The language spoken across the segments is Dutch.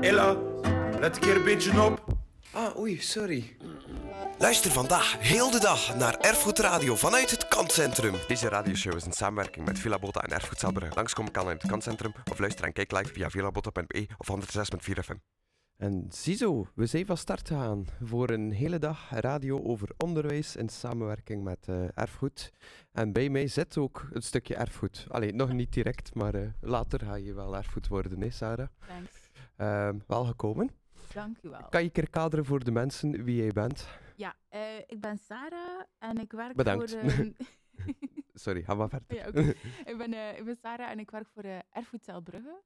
Ella, let een keer een beetje op. Ah, oei, sorry. Luister vandaag heel de dag naar Erfgoed Radio vanuit het Kantcentrum. Deze radioshow is een samenwerking met Villa Bota en Erfgoed Zelbrugge. Langskomen kan in het Kantcentrum of luister en kijk live via villabota.be of 106.4 FM. En ziezo, we zijn van start gegaan voor een hele dag radio over onderwijs in samenwerking met eh, erfgoed. En bij mij zit ook een stukje erfgoed. Allee, nog niet direct, maar eh, later ga je wel erfgoed worden, hè Sarah? Thanks. Ehm, wel gekomen. Dank u wel. Kan je een keer kaderen voor de mensen wie jij bent? Ja, eh, ik ben Sarah en ik werk Bedankt. voor... ehm, Sorry, ga maar verder. ja, ik, ben, eh, ik ben Sarah en ik werk voor eh Erfgoedcel Brugge.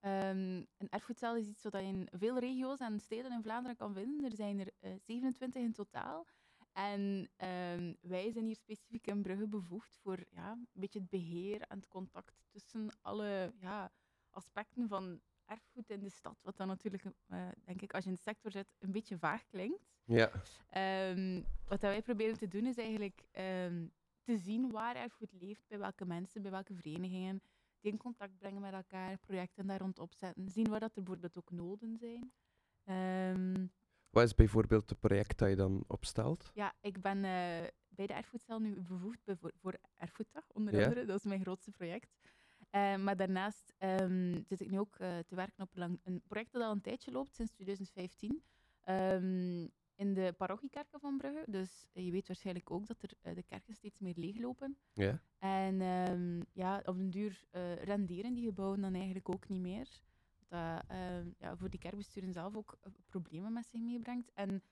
Ehm een erfgoedcel is iets wat je in veel regio's en steden in Vlaanderen kan vinden. Er zijn er eh, 27 in totaal. En ehm, wij zijn hier specifiek in Brugge bevoegd voor ja, een beetje het beheer en het contact tussen alle ja, aspecten van erfgoed in de stad. Wat dan natuurlijk, eh, denk ik, als je in de sector zit, een beetje vaag klinkt. Ja, Ehm, wat dat wij proberen te doen is eigenlijk ehm, te zien waar erfgoed leeft, bij welke mensen, bij welke verenigingen, die in contact brengen met elkaar, projecten daar rond opzetten, zien waar dat er bijvoorbeeld ook noden zijn. Ehm, wat is bijvoorbeeld het project dat je dan opstelt? ja, ik ben eh, bij de erfgoedcel nu bevoegd voor, Erfgoeddag, onder Ja. andere. Dat is mijn grootste project. Eh, maar daarnaast ehm, zit ik nu ook eh, te werken op een, lang- een project dat al een tijdje loopt, sinds 2015. ehm, in de parochiekerken van Brugge. Dus je weet waarschijnlijk ook dat er, eh, de kerken steeds meer leeglopen. Ja. En ehm, ja, op den duur renderen die gebouwen dan eigenlijk ook niet meer. Dat ja, voor die kerkbesturen zelf ook problemen met zich meebrengt. En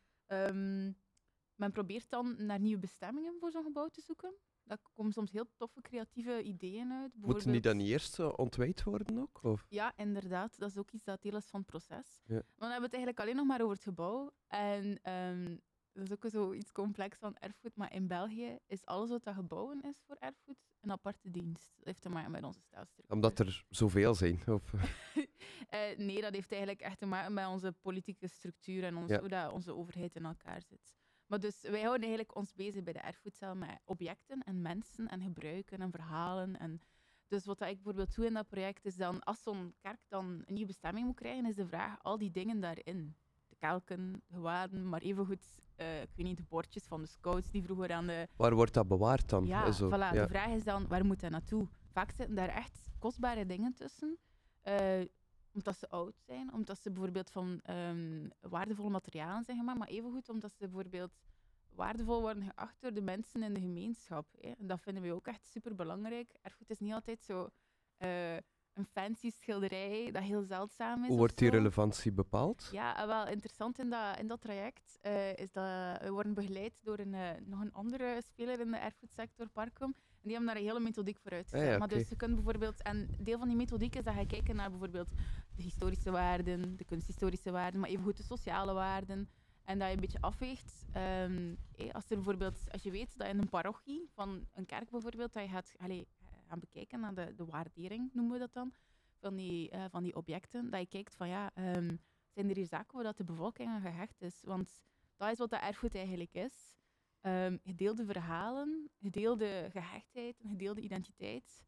men probeert dan naar nieuwe bestemmingen voor zo'n gebouw te zoeken. Daar komen soms heel toffe creatieve ideeën uit. Moeten die dan niet eerst eh, ontwijd worden ook? Of? ja, inderdaad. Dat is ook iets dat deel is van het proces. Ja. Maar dan hebben we het eigenlijk alleen nog maar over het gebouw. En ehm, dat is ook zoiets complex van erfgoed. Maar in België is alles wat dat gebouwen is voor erfgoed een aparte dienst. Dat heeft te maken met onze staatsstructuur. Omdat er zoveel zijn. Of, Eh, nee, dat heeft eigenlijk echt te maken met onze politieke structuur en ons, Ja. hoe dat onze overheid in elkaar zit. Maar dus wij houden eigenlijk ons bezig bij de erfgoedcel met objecten en mensen en gebruiken en verhalen. En dus wat ik bijvoorbeeld doe in dat project is dan, als zo'n kerk dan een nieuwe bestemming moet krijgen, is de vraag, al die dingen daarin. De kelken, de gewaden, maar evengoed, eh ik weet niet, de bordjes van de scouts die vroeger aan de waar wordt dat bewaard dan? ja, zo, voilà. ja. De vraag is dan, waar moet dat naartoe? Vaak zitten daar echt kostbare dingen tussen. eh, omdat ze oud zijn, omdat ze bijvoorbeeld van ehm, waardevolle materialen zijn gemaakt, maar evengoed omdat ze bijvoorbeeld waardevol worden geacht door de mensen in de gemeenschap. Hè. En dat vinden we ook echt super belangrijk. Erfgoed is niet altijd zo eh, een fancy schilderij dat heel zeldzaam is. Hoe wordt die relevantie bepaald? Ja, en wel interessant in dat, in dat traject eh, is dat we worden begeleid door een, eh, nog een andere speler in de erfgoedsector, Parkum. En die hebben daar een hele methodiek voor uitgezet. Ah ja, Maar dus je kunt bijvoorbeeld, en deel van die methodiek is dat je kijkt naar bijvoorbeeld de historische waarden, de kunsthistorische waarden, maar evengoed de sociale waarden. En dat je een beetje afweegt. ehm, eh, als, er bijvoorbeeld, als je weet dat in een parochie van een kerk bijvoorbeeld, dat je gaat allee, gaan bekijken naar de, de waardering, noemen we dat dan, van die, eh, van die objecten. Dat je kijkt van ja, ehm, zijn er hier zaken waar dat de bevolking aan gehecht is? Want dat is wat dat erfgoed eigenlijk is. Ehm, gedeelde verhalen, gedeelde gehechtheid, gedeelde identiteit.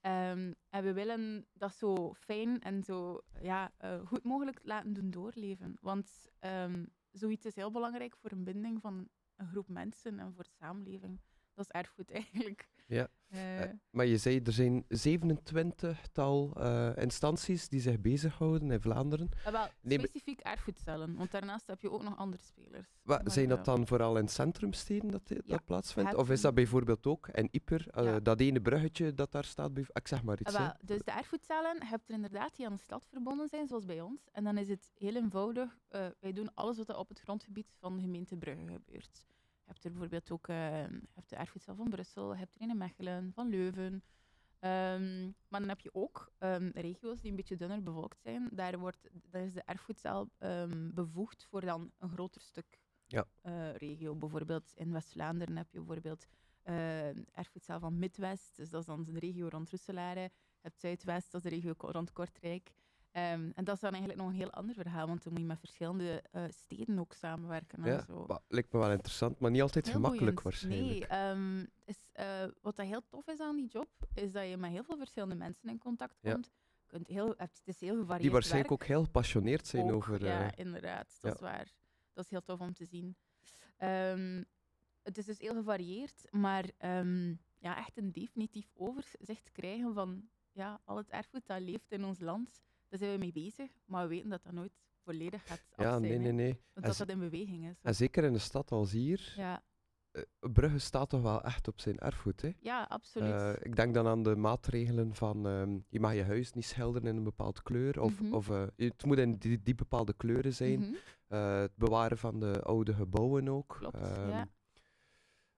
Ehm, en we willen dat zo fijn en zo ja, eh, goed mogelijk laten doen doorleven. Want ehm, zoiets is heel belangrijk voor een binding van een groep mensen en voor de samenleving. Dat is erfgoed eigenlijk. Ja. Eh, Eh, maar je zei, er zijn 27-tal eh, instanties die zich bezighouden in Vlaanderen. ah, wel, specifiek erfgoedcellen, want daarnaast heb je ook nog andere spelers. Zijn dat dan vooral in centrumsteden dat Ja, dat plaatsvindt? Of is dat bijvoorbeeld ook in Ieper, Ja. dat ene bruggetje dat daar staat? Ik zeg maar iets. Ah, wel, dus de je hebt er inderdaad die aan de stad verbonden zijn, zoals bij ons. En dan is het heel eenvoudig. wij doen alles wat er op het grondgebied van de gemeente Brugge gebeurt. Je hebt er bijvoorbeeld ook eh, je hebt de erfgoedcel van Brussel, hebt er een in Mechelen, van Leuven. Ehm, maar dan heb je ook ehm, regio's die een beetje dunner bevolkt zijn. Daar, wordt, daar is de erfgoedcel ehm, bevoegd voor dan een groter stuk Ja. eh, regio. Bijvoorbeeld in West-Vlaanderen heb je bijvoorbeeld eh erfgoedcel van Midwest, dus dat is dan de regio rond Roeselare. Je hebt Zuidwest, dat is de regio rond Kortrijk. Ehm, en dat is dan eigenlijk nog een heel ander verhaal, want dan moet je met verschillende eh, steden ook samenwerken. en Ja, zo. lijkt me wel interessant, maar niet altijd Heel gemakkelijk boeiend. waarschijnlijk. Nee, ehm, is, eh, wat dat heel tof is aan die job, is dat je met heel veel verschillende mensen in contact Ja. komt. kunt heel, het is heel gevarieerd Die waarschijnlijk werk. ook heel gepassioneerd zijn Ook, over... Ja, eh, inderdaad. Dat ja. is waar. Dat is heel tof om te zien. Ehm, het is dus heel gevarieerd, maar ja, echt een definitief overzicht krijgen van ja, al het erfgoed dat leeft in ons land, daar zijn we mee bezig, maar we weten dat dat nooit volledig gaat af ja, zijn. nee, hè. nee, nee. En, dat z- dat in beweging is. en zeker in een stad als hier, Ja, eh, Brugge staat toch wel echt op zijn erfgoed, hè? ja absoluut. Eh, ik denk dan aan de maatregelen van ehm, je mag je huis niet schilderen in een bepaald kleur. Of, Mhm. of eh, het moet in die, die bepaalde kleuren zijn. Mhm, Eh, het bewaren van de oude gebouwen ook. Klopt, Ehm, ja.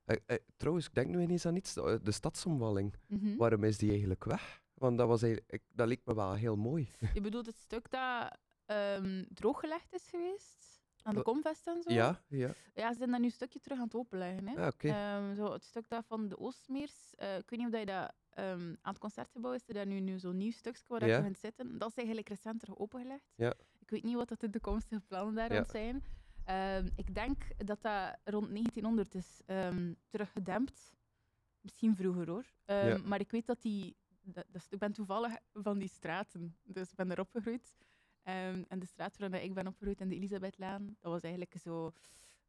eh, eh, trouwens, ik denk nu ineens aan iets. De, de stadsomwalling. mhm. Waarom is die eigenlijk weg? Want dat, was eigenlijk, dat leek me wel heel mooi. Je bedoelt het stuk dat ehm, drooggelegd is geweest? Aan de Comvest en zo? Ja, ja. Ja, ze zijn dat nu een stukje terug aan het openleggen. Hè? Ah, oké. Ehm, zo het stuk daar van de Oostmeers. eh, ik weet niet of dat je dat ehm, aan het concertgebouw is er daar nu, nu zo'n nieuw stukje waar dat Ja. je kunt zitten. Dat is eigenlijk recent terug opengelegd. Ja. Ik weet niet wat dat de toekomstige plannen daar Ja. rond zijn. Ehm, ik denk dat dat rond 1900 is ehm, teruggedempt. Misschien vroeger hoor. Ja. Maar ik weet dat die. Dat, dat ik ben toevallig van die straten, dus ik ben er opgegroeid. Ehm, en de straat waarin ik ben opgegroeid, in de Elisabethlaan, dat was eigenlijk zo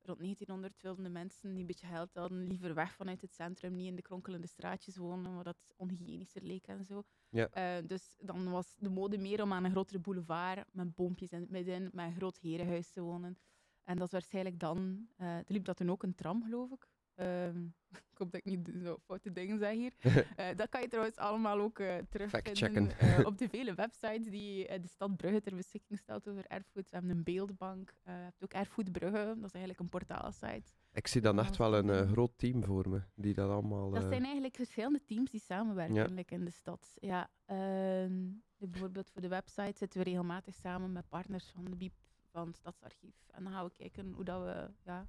rond 1900 wilden de mensen die een beetje geld hadden liever weg vanuit het centrum, niet in de kronkelende straatjes wonen, waar dat onhygiënischer leek en zo. Ja. Eh, dus dan was de mode meer om aan een grotere boulevard met boompjes in het midden, met een groot herenhuis te wonen. En dat is waarschijnlijk dan... er liep dat toen ook een tram, geloof ik. Ehm, ik hoop dat ik niet zo foute dingen zeg hier. Eh, dat kan je trouwens allemaal ook eh terugvinden eh, op de vele websites die de stad Brugge ter beschikking stelt over erfgoed. We hebben een beeldbank, je hebt ook Erfgoed Brugge, dat is eigenlijk een portaalsite. Ik zie dan echt wel een groot team voor me. Die dat allemaal... Dat zijn eigenlijk verschillende teams die samenwerken Ja. in de stad. Ja, ehm, bijvoorbeeld voor de website zitten we regelmatig samen met partners van de BIEB, van het Stadsarchief. En dan gaan we kijken hoe dat we ja,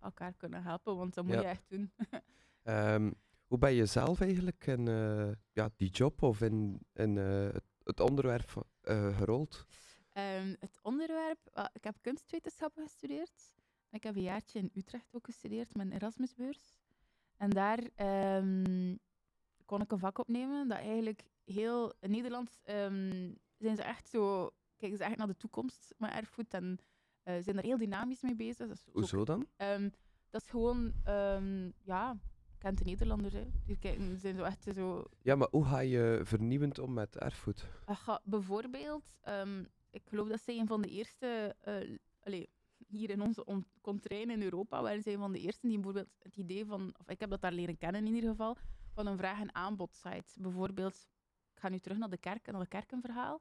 elkaar kunnen helpen, want dat moet Ja. je echt doen. Ehm, hoe ben je zelf eigenlijk in eh, ja, die job of in, in eh, het, onderwerp eh, gerold? Ehm, het onderwerp, ik heb kunstwetenschappen gestudeerd. Ik heb een jaartje in Utrecht ook gestudeerd met een Erasmusbeurs. En daar ehm, kon ik een vak opnemen dat eigenlijk heel... In Nederland zijn ze echt zo... Kijken ze echt naar de toekomst met erfgoed en zijn er heel dynamisch mee bezig. Dat is ook Hoezo dan? Dat is gewoon, ja, kent de Nederlanders, hè. Die kijken, zijn zo echt zo... Ja, maar hoe ga je vernieuwend om met erfgoed? Aha, bijvoorbeeld, ehm, ik geloof dat zij een van de eerste, eh, allee, hier in onze on- contrain in Europa, waren zij een van de eerste die bijvoorbeeld het idee van, of ik heb dat daar leren kennen in ieder geval, van een vraag- en aanbodsite. Bijvoorbeeld, ik ga nu terug naar de kerk, naar het kerkenverhaal.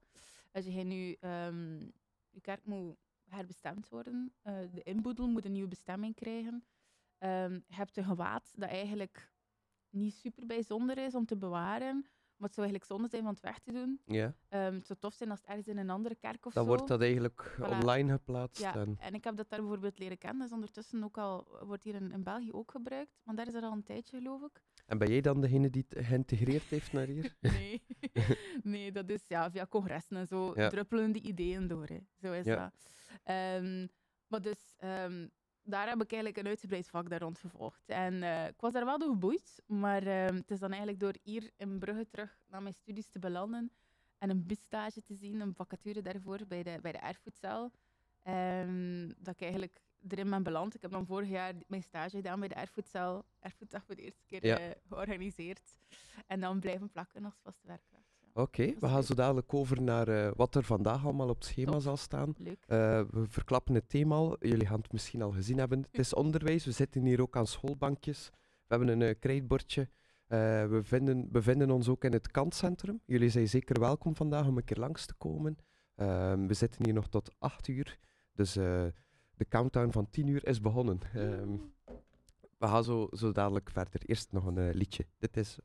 Als je nu, ehm, je kerk moet herbestemd worden, eh, de inboedel moet een nieuwe bestemming krijgen. Ehm, je hebt een gewaad dat eigenlijk niet super bijzonder is om te bewaren, maar het zou eigenlijk zonde zijn van het weg te doen. Ja, Ehm, het zou tof zijn als het ergens in een andere kerk of dan zo. wordt dat eigenlijk Voilà. online geplaatst. Ja, En, en ik heb dat daar bijvoorbeeld leren kennen. Dat is ondertussen ook al, wordt hier in, in België ook gebruikt. Maar daar is dat al een tijdje, geloof ik. en ben jij dan degene die het geïntegreerd heeft naar hier? Nee, nee dat is ja, via congressen en zo Ja. druppelen die ideeën door. Hè. Zo is Ja. dat. Ehm, maar dus, ehm, daar heb ik eigenlijk een uitgebreid vak daar rond gevolgd. En eh, ik was daar wel door geboeid, maar ehm, het is dan eigenlijk door hier in Brugge terug naar mijn studies te belanden en een bisstage te zien, een vacature daarvoor bij de, bij de erfgoedcel, ehm, dat ik eigenlijk erin ben beland. Ik heb dan vorig jaar mijn stage gedaan bij de erfgoedcel, erfgoeddag voor de eerste keer Ja. eh, georganiseerd. En dan blijven plakken als vaste werkkracht. Oké, we gaan zo dadelijk over naar eh, wat er vandaag allemaal op het schema Top. zal staan. Leuk. Eh, we verklappen het thema al. Jullie gaan het misschien al gezien hebben. Het is onderwijs. We zitten hier ook aan schoolbankjes. We hebben een uh, krijtbordje. We vinden, bevinden ons ook in het kantcentrum. Jullie zijn zeker welkom vandaag om een keer langs te komen. Ehm, we zitten hier nog tot 8 uur. Dus de countdown van 10 uur is begonnen. Ehm, we gaan zo, zo dadelijk verder. Eerst nog een liedje. Dit is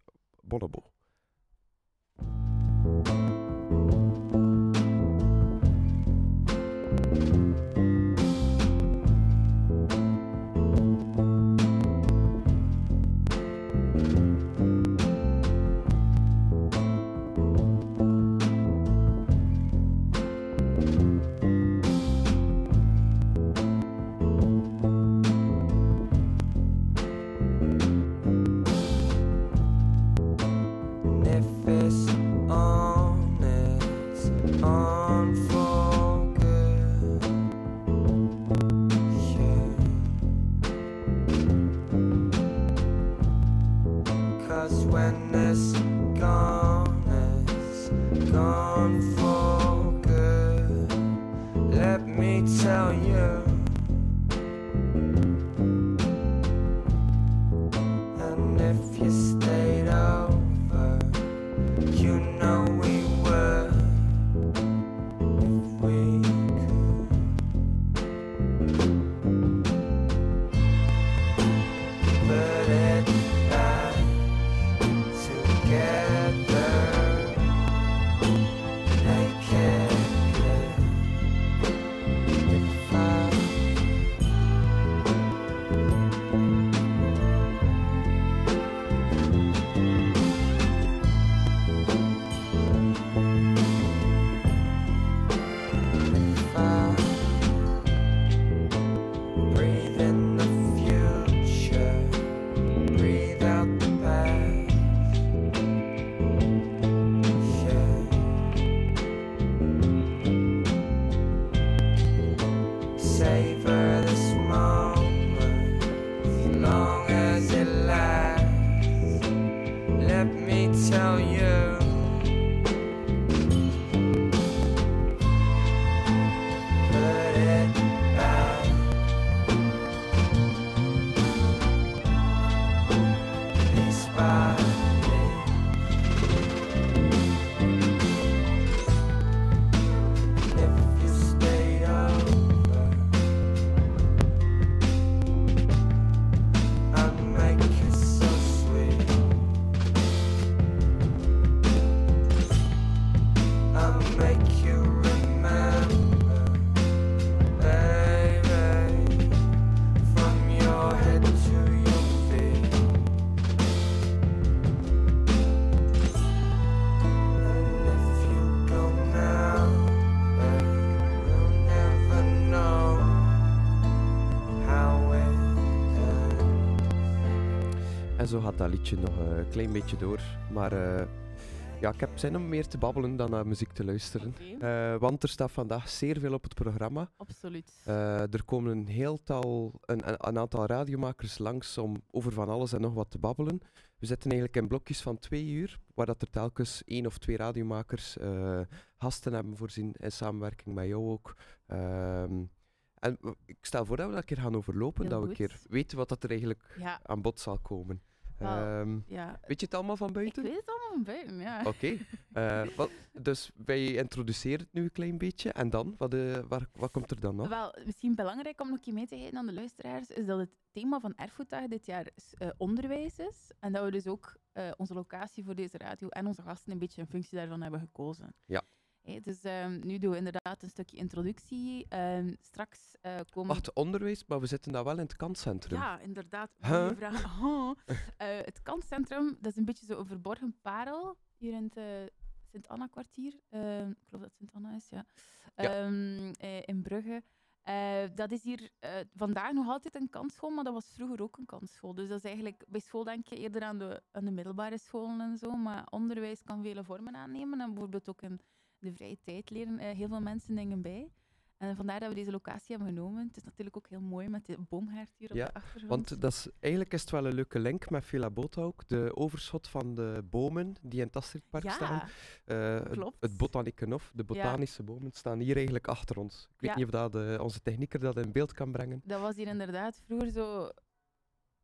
When this gone, it's gone for good. Let me tell you. Liedje nog een klein beetje door. Maar eh, ja, ik heb zin om meer te babbelen dan naar muziek te luisteren. Eh, want er staat vandaag zeer veel op het programma. Absoluut. Eh, er komen een heel tal, een, een, aantal radiomakers langs om over van alles en nog wat te babbelen. We zitten eigenlijk in blokjes van twee uur, waar dat er telkens één of twee radiomakers eh, gasten hebben voorzien in samenwerking met jou ook. Ehm, en ik stel voor dat we dat een keer gaan overlopen, Heel dat we een keer weten wat dat er eigenlijk Ja, aan bod zal komen. Ehm, ja. weet je het allemaal van Ik buiten? weet het allemaal van buiten, ja. Oké. Eh, dus wij introduceren het nu een klein beetje. En dan? Wat, eh, waar, wat komt er dan nog? Wel, misschien belangrijk om nog een keer mee te geven aan de luisteraars, is dat het thema van Erfgoeddag dit jaar eh, onderwijs is. En dat we dus ook onze locatie voor deze radio en onze gasten een beetje in functie daarvan hebben gekozen. Ja. Dus ehm, nu doen we inderdaad een stukje introductie. Ehm, straks eh, komen... Wacht, onderwijs, maar we zitten daar wel in het kantcentrum. Ja, inderdaad. Huh? Vraag. Huh. Eh, het kanscentrum, dat is een beetje zo'n verborgen parel hier in het eh, Sint-Anna-kwartier. Ehm, ik geloof dat het Sint-Anna is, ja. Ja. In Brugge. Dat is hier vandaag nog altijd een kansschool, maar dat was vroeger ook een kansschool. Dus dat is eigenlijk, bij school denk je eerder aan de, aan de middelbare scholen en zo, maar onderwijs kan vele vormen aannemen. En bijvoorbeeld ook in de vrije tijd leren eh, heel veel mensen dingen bij. En vandaar dat we deze locatie hebben genomen. Het is natuurlijk ook heel mooi met de boomhaard hier op de achtergrond. Want dat is, eigenlijk is het wel een leuke link met Villa Bota ook. De overschot van de bomen die in het Astridpark staan. ja, Eh, het- klopt. Het Botanikenhof, de botanische bomen, staan hier eigenlijk achter ons. Ik weet niet of dat, eh, onze technieker dat in beeld kan brengen. dat was hier inderdaad vroeger zo...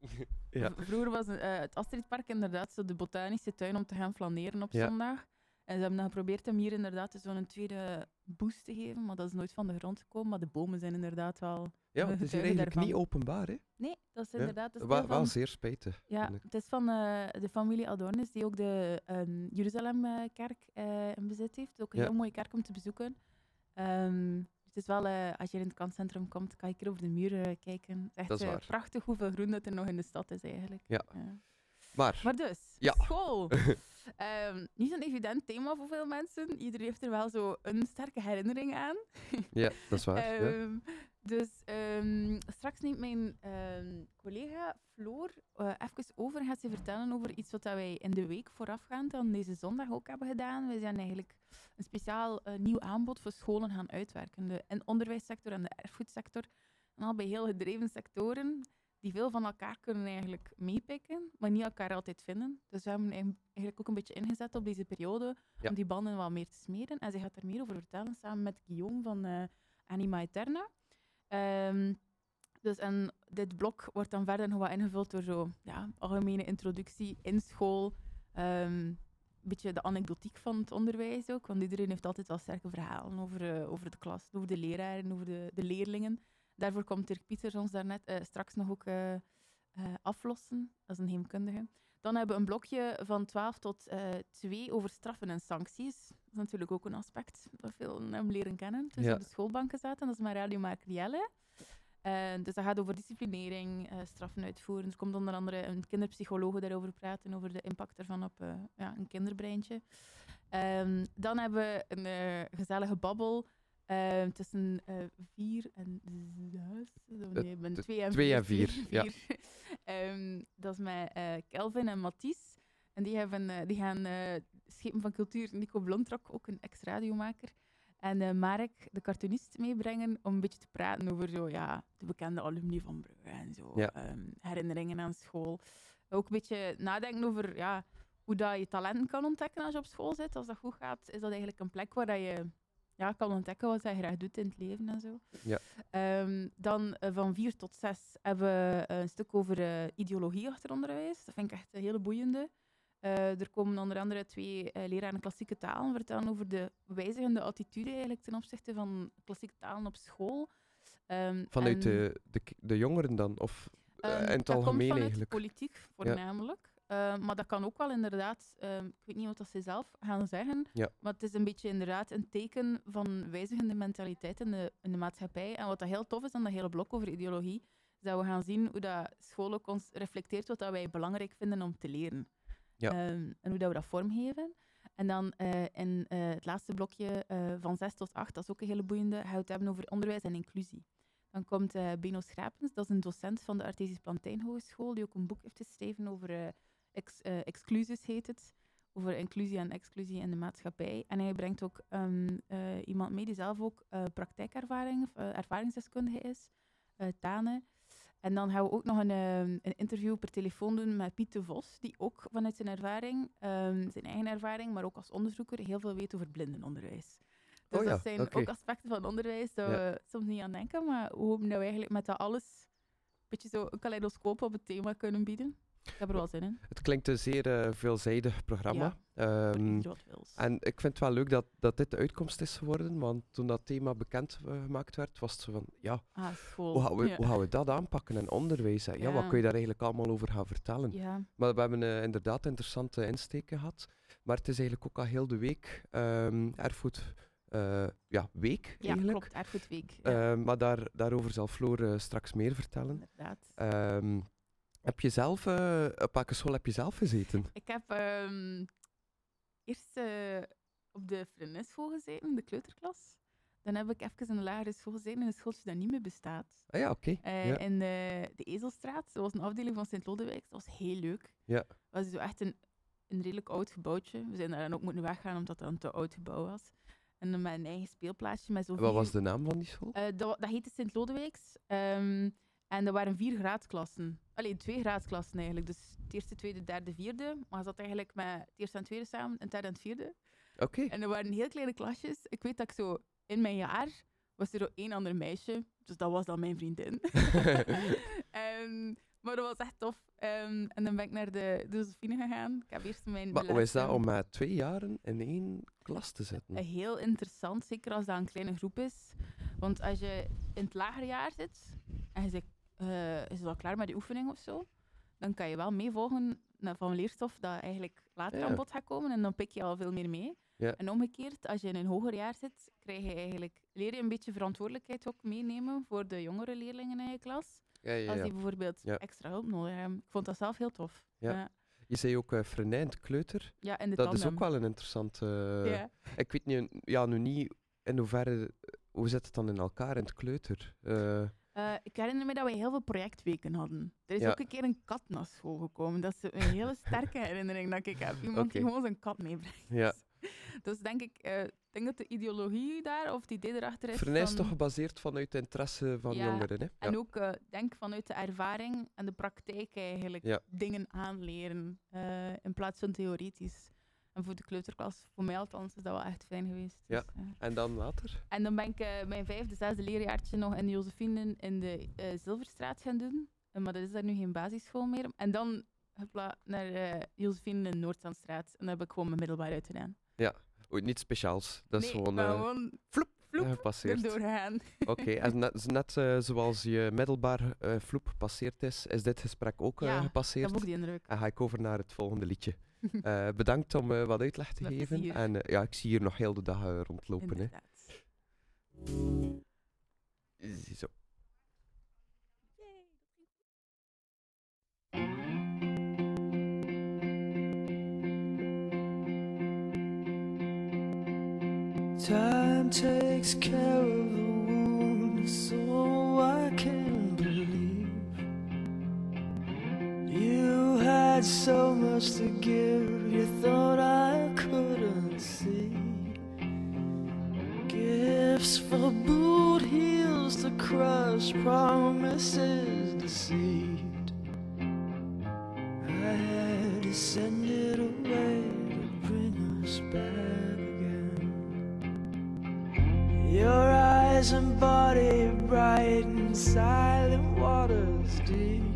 Vroeger was het Astridpark inderdaad zo de botanische tuin om te gaan flaneren op Ja. zondag. En ze hebben dan geprobeerd om hier inderdaad zo'n tweede boost te geven, maar dat is nooit van de grond gekomen. Maar de bomen zijn inderdaad wel... Ja, het is hier eigenlijk niet openbaar. Hè? Nee, dat is Ja. inderdaad... Dat is Wel, wel zeer spijtig. Ja, het is van eh, de familie Adornis, die ook de ehm Jeruzalemkerk eh in bezit heeft. Ook een Ja. heel mooie kerk om te bezoeken. Ehm, het is wel, eh, als je in het kanscentrum komt, kan je hier over de muur eh, kijken. Het is echt Dat is waar. prachtig hoeveel groen dat er nog in de stad is eigenlijk. Ja. Maar, Maar dus, Ja. school. Ehm, niet zo'n evident thema voor veel mensen. Iedereen heeft er wel zo een sterke herinnering aan. ja, dat is waar. ja. Ehm, Dus ehm, straks neemt mijn collega Floor eh even over en gaat ze vertellen over iets wat wij in de week voorafgaand aan deze zondag ook hebben gedaan. We zijn eigenlijk een speciaal eh, nieuw aanbod voor scholen gaan uitwerken. De en onderwijssector en de erfgoedsector. En al bij heel gedreven sectoren die veel van elkaar kunnen eigenlijk meepikken, maar niet elkaar altijd vinden. Dus we hebben eigen- eigenlijk ook een beetje ingezet op deze periode Ja. om die banden wat meer te smeden. En zij gaat er meer over vertellen samen met Guillaume van eh, Anima Eterna. Ehm, dus en dit blok wordt dan verder nog wat ingevuld door zo, ja, algemene introductie in school. ehm, een beetje de anekdotiek van het onderwijs ook, want iedereen heeft altijd wel sterke verhalen over, eh, over de klas, over de leraren, over de, de leerlingen. Daarvoor komt Dirk Pieters ons daarnet eh, straks nog ook eh, eh, aflossen. Dat is een heemkundige. Dan hebben we een blokje van 12 tot eh 2 over straffen en sancties. Dat is natuurlijk ook een aspect dat veel hem leren kennen. Ja. op de schoolbanken zaten, dat is mijn radiomaker Jelle. Eh, dus dat gaat over disciplinering, eh, straffen uitvoeren. Er komt onder andere een kinderpsycholoog daarover praten, over de impact ervan op ja, een kinderbreintje. Ehm, dan hebben we een gezellige babbel eh, tussen eh, vier en zes. Oh, Nee, ik ben t- twee en twee vier. en vier, Vier, ja. vier. Ehm, dat is met eh, Kelvin en Mathies. En die, hebben, eh, die gaan eh, Schepen van Cultuur, Nico Blontrok, ook een ex-radiomaker, en eh, Marek, de cartoonist, meebrengen om een beetje te praten over zo, ja, de bekende alumni van Brugge en zo. Ja. ehm, herinneringen aan school. Ook een beetje nadenken over ja, hoe dat je talenten kan ontdekken als je op school zit. Als dat goed gaat, is dat eigenlijk een plek waar dat je ja, kan ontdekken wat je graag doet in het leven en zo. Ja. Ehm, dan eh, van vier tot zes hebben we een stuk over eh, ideologie achter onderwijs. Dat vind ik echt een hele boeiende. Eh, er komen onder andere twee eh, leraren klassieke talen vertellen over de wijzigende attitude eigenlijk ten opzichte van klassieke talen op school. Ehm, Vanuit en, de, de, jongeren dan? Of eh, ehm, in het algemeen vanuit eigenlijk? politiek voornamelijk. Ehm, maar dat kan ook wel inderdaad, ehm, ik weet niet wat dat ze zelf gaan zeggen, Ja. maar het is een beetje inderdaad een teken van wijzigende mentaliteit in de, in de maatschappij. En wat dat heel tof is aan dat hele blok over ideologie, is dat we gaan zien hoe dat school ook ons reflecteert wat dat wij belangrijk vinden om te leren. Ja. Ehm, en hoe dat we dat vormgeven. En dan eh, in eh, het laatste blokje eh, van 6 tot 8, dat is ook een hele boeiende, gaan we het hebben over onderwijs en inclusie. Dan komt Beno Schrapens, dat is een docent van de Artesisch Plantijn Hogeschool, die ook een boek heeft geschreven over ex, eh, exclusies, heet het. Over inclusie en exclusie in de maatschappij. En hij brengt ook ehm, eh, iemand mee die zelf ook eh, praktijkervaring, ervaringsdeskundige is, Tane. En dan gaan we ook nog een, ehm, een interview per telefoon doen met Piet de Vos, die ook vanuit zijn ervaring, ehm, zijn eigen ervaring, maar ook als onderzoeker, heel veel weet over blindenonderwijs. Dus Oh ja, dat zijn ook aspecten van onderwijs dat Ja. we soms niet aan denken, maar we hopen dat we eigenlijk met dat alles een beetje zo een kaleidoscoop op het thema kunnen bieden. Ik heb er wel zin in. Het klinkt een zeer eh, veelzijdig programma. Ehm, en ik vind het wel leuk dat, dat dit de uitkomst is geworden, want toen dat thema bekend eh, gemaakt werd, was het zo van, ja, Ah, hoe gaan we, ja. hoe gaan we dat aanpakken in onderwijs? hè? Ja, wat kun je daar eigenlijk allemaal over gaan vertellen? Ja, Maar we hebben eh, inderdaad interessante insteken gehad. Maar het is eigenlijk ook al heel de week ehm erfgoed ja, week ja eigenlijk. klopt. Erfgoedweek. Ja, Ehm, maar daar, daarover zal Floor straks meer vertellen. inderdaad. Heb je zelf, eh, op welke school heb je zelf gezeten? Ik heb ehm, eerst eh, op de Frenesschool gezeten, de kleuterklas. Dan heb ik even in de lagere school gezeten in een schooltje dat niet meer bestaat. Ah ja, oké. Eh, ja. In de, de Ezelstraat. Dat was een afdeling van Sint-Lodewijk. Dat was heel leuk. Ja. Het was zo echt een, een redelijk oud gebouwtje. We zijn daar dan ook moeten weggaan omdat dat een te oud gebouw was. En dan met een eigen speelplaatsje met zo Wat was de naam van die school? Eh, dat, dat heette Sint-Lodewijks. Ehm, en er waren vier graadklassen. Allee, twee graadklassen eigenlijk. Dus het eerste, tweede, derde, vierde. Maar zat eigenlijk met het eerste en tweede samen, en het derde en het vierde. Oké. En er waren heel kleine klasjes. Ik weet dat ik zo in mijn jaar was er één ander meisje. Dus dat was dan mijn vriendin. Ehm, maar dat was echt tof. Ehm, en dan ben ik naar de Josephine gegaan. Ik heb eerst mijn... Maar hoe is dat om met twee jaren in één klas te zitten? eh, heel interessant, zeker als dat een kleine groep is. Want als je in het lager jaar zit en je zit, eh, is al klaar met de oefening of zo, dan kan je wel meevolgen van leerstof dat eigenlijk later Ja. aan bod gaat komen en dan pik je al veel meer mee. Ja. En omgekeerd, als je in een hoger jaar zit, krijg je eigenlijk, leer je een beetje verantwoordelijkheid ook meenemen voor de jongere leerlingen in je klas. Ja, ja, Als die bijvoorbeeld extra hulp nodig hebben. Ik vond dat zelf heel tof. Je zei ook uh, Frenijn, kleuter. Ja, de Dat is ook wel een interessante... Ja. Ik weet niet, ja, nu niet in hoeverre... Hoe zit het dan in elkaar in het kleuter? Eh, Eh, ik herinner me dat we heel veel projectweken hadden. Er is Ja. ook een keer een kat naar school gekomen. Dat is een hele sterke herinnering dat ik heb. Iemand die gewoon zijn kat meebrengt. Ja. dus denk ik, ik denk dat de ideologie daar, of het idee erachter is. Voor mij is van- toch gebaseerd vanuit de interesse van Ja, jongeren. Hè? En ook eh, denk vanuit de ervaring en de praktijk eigenlijk dingen aanleren in plaats van theoretisch. En voor de kleuterklas, voor mij althans, is dat wel echt fijn geweest. Ja. Dus, eh, En dan later? En dan ben ik eh, mijn vijfde, zesde leerjaartje nog in Josephine in de eh, Zilverstraat gaan doen. Maar dat is daar nu geen basisschool meer. En dan hopla, naar eh Josephine in Noordzandstraat. En dan heb ik gewoon mijn middelbaar uitgedaan. Oei, niet speciaals. Dat is gewoon gewoon vloep, vloep, gepasseerd. erdoor gaan. Oké, en net, net zoals je middelbaar vloep passeerd is, is dit gesprek ook eh, Ja, Ik gepasseerd. heb ook die indruk. En ga ik over naar het volgende liedje. Eh, bedankt om eh, wat uitleg te Met geven. plezier. En eh, ja, ik zie hier nog heel de dag rondlopen. Hè. Ziezo. Time takes care of the wound, so I can had so much to give. You thought I couldn't see gifts for boot heels to crush, promises deceived. I had to send it away to bring us back again. Your eyes and body bright and silent waters deep.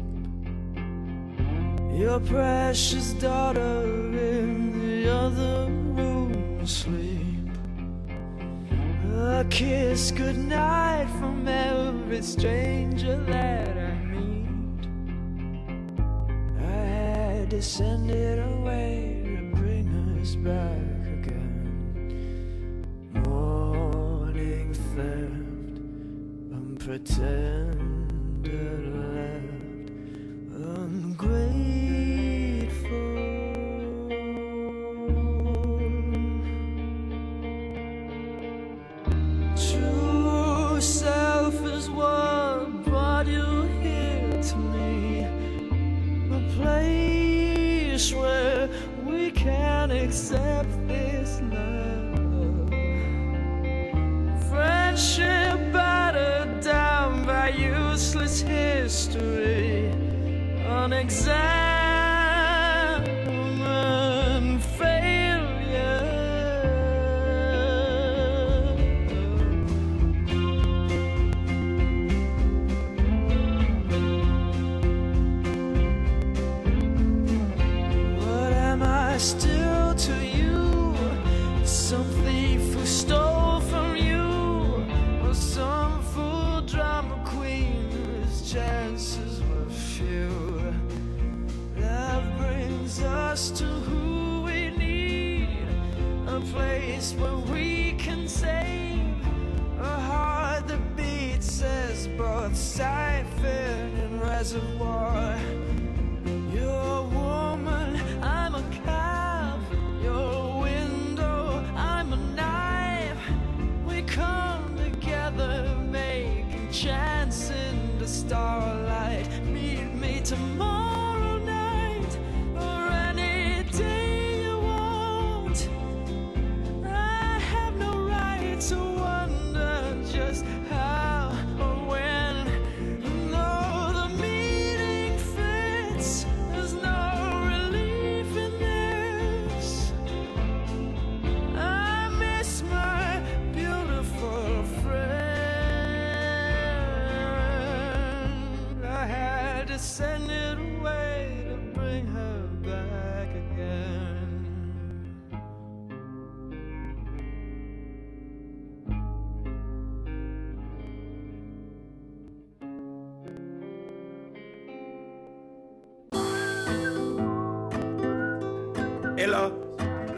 Your precious daughter in the other room asleep. A kiss goodnight from every stranger that I meet. I had to send it away to bring us back again. Morning theft, unpretended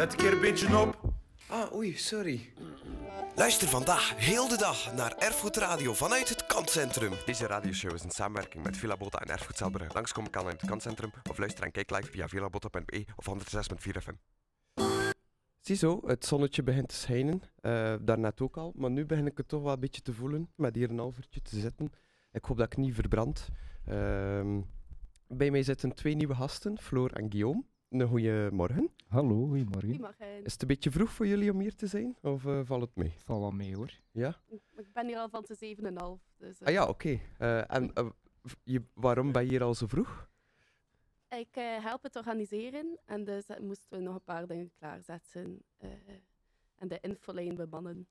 let een keer een beetje op. Ah, oei, sorry. Luister vandaag heel de dag naar Erfgoed Radio vanuit het Kantcentrum. Deze radioshow is in samenwerking met Villa Bota en Erfgoed Zelbrugge. Langskomen kan in het kantcentrum of luister en kijk live via villabota.be of 106.4 FM. Ziezo, het zonnetje begint te schijnen. eh daarnet ook al. Maar nu begin ik het toch wel een beetje te voelen. Met hier een half uurtje te zitten. Ik hoop dat ik niet verbrand. Ehm, bij mij zitten twee nieuwe gasten, Floor en Guillaume. Een goede morgen. Hallo, goedemorgen. Goedemorgen. Is het een beetje vroeg voor jullie om hier te zijn? Of eh, valt het mee? Val wel mee hoor. Ja? Ik ben hier al van de 7,5. Dus, eh, Ah ja, oké. Eh, en je, waarom ben je hier al zo vroeg? Ik eh, help het organiseren en dus moesten we nog een paar dingen klaarzetten. eh, en de infolijn bemannen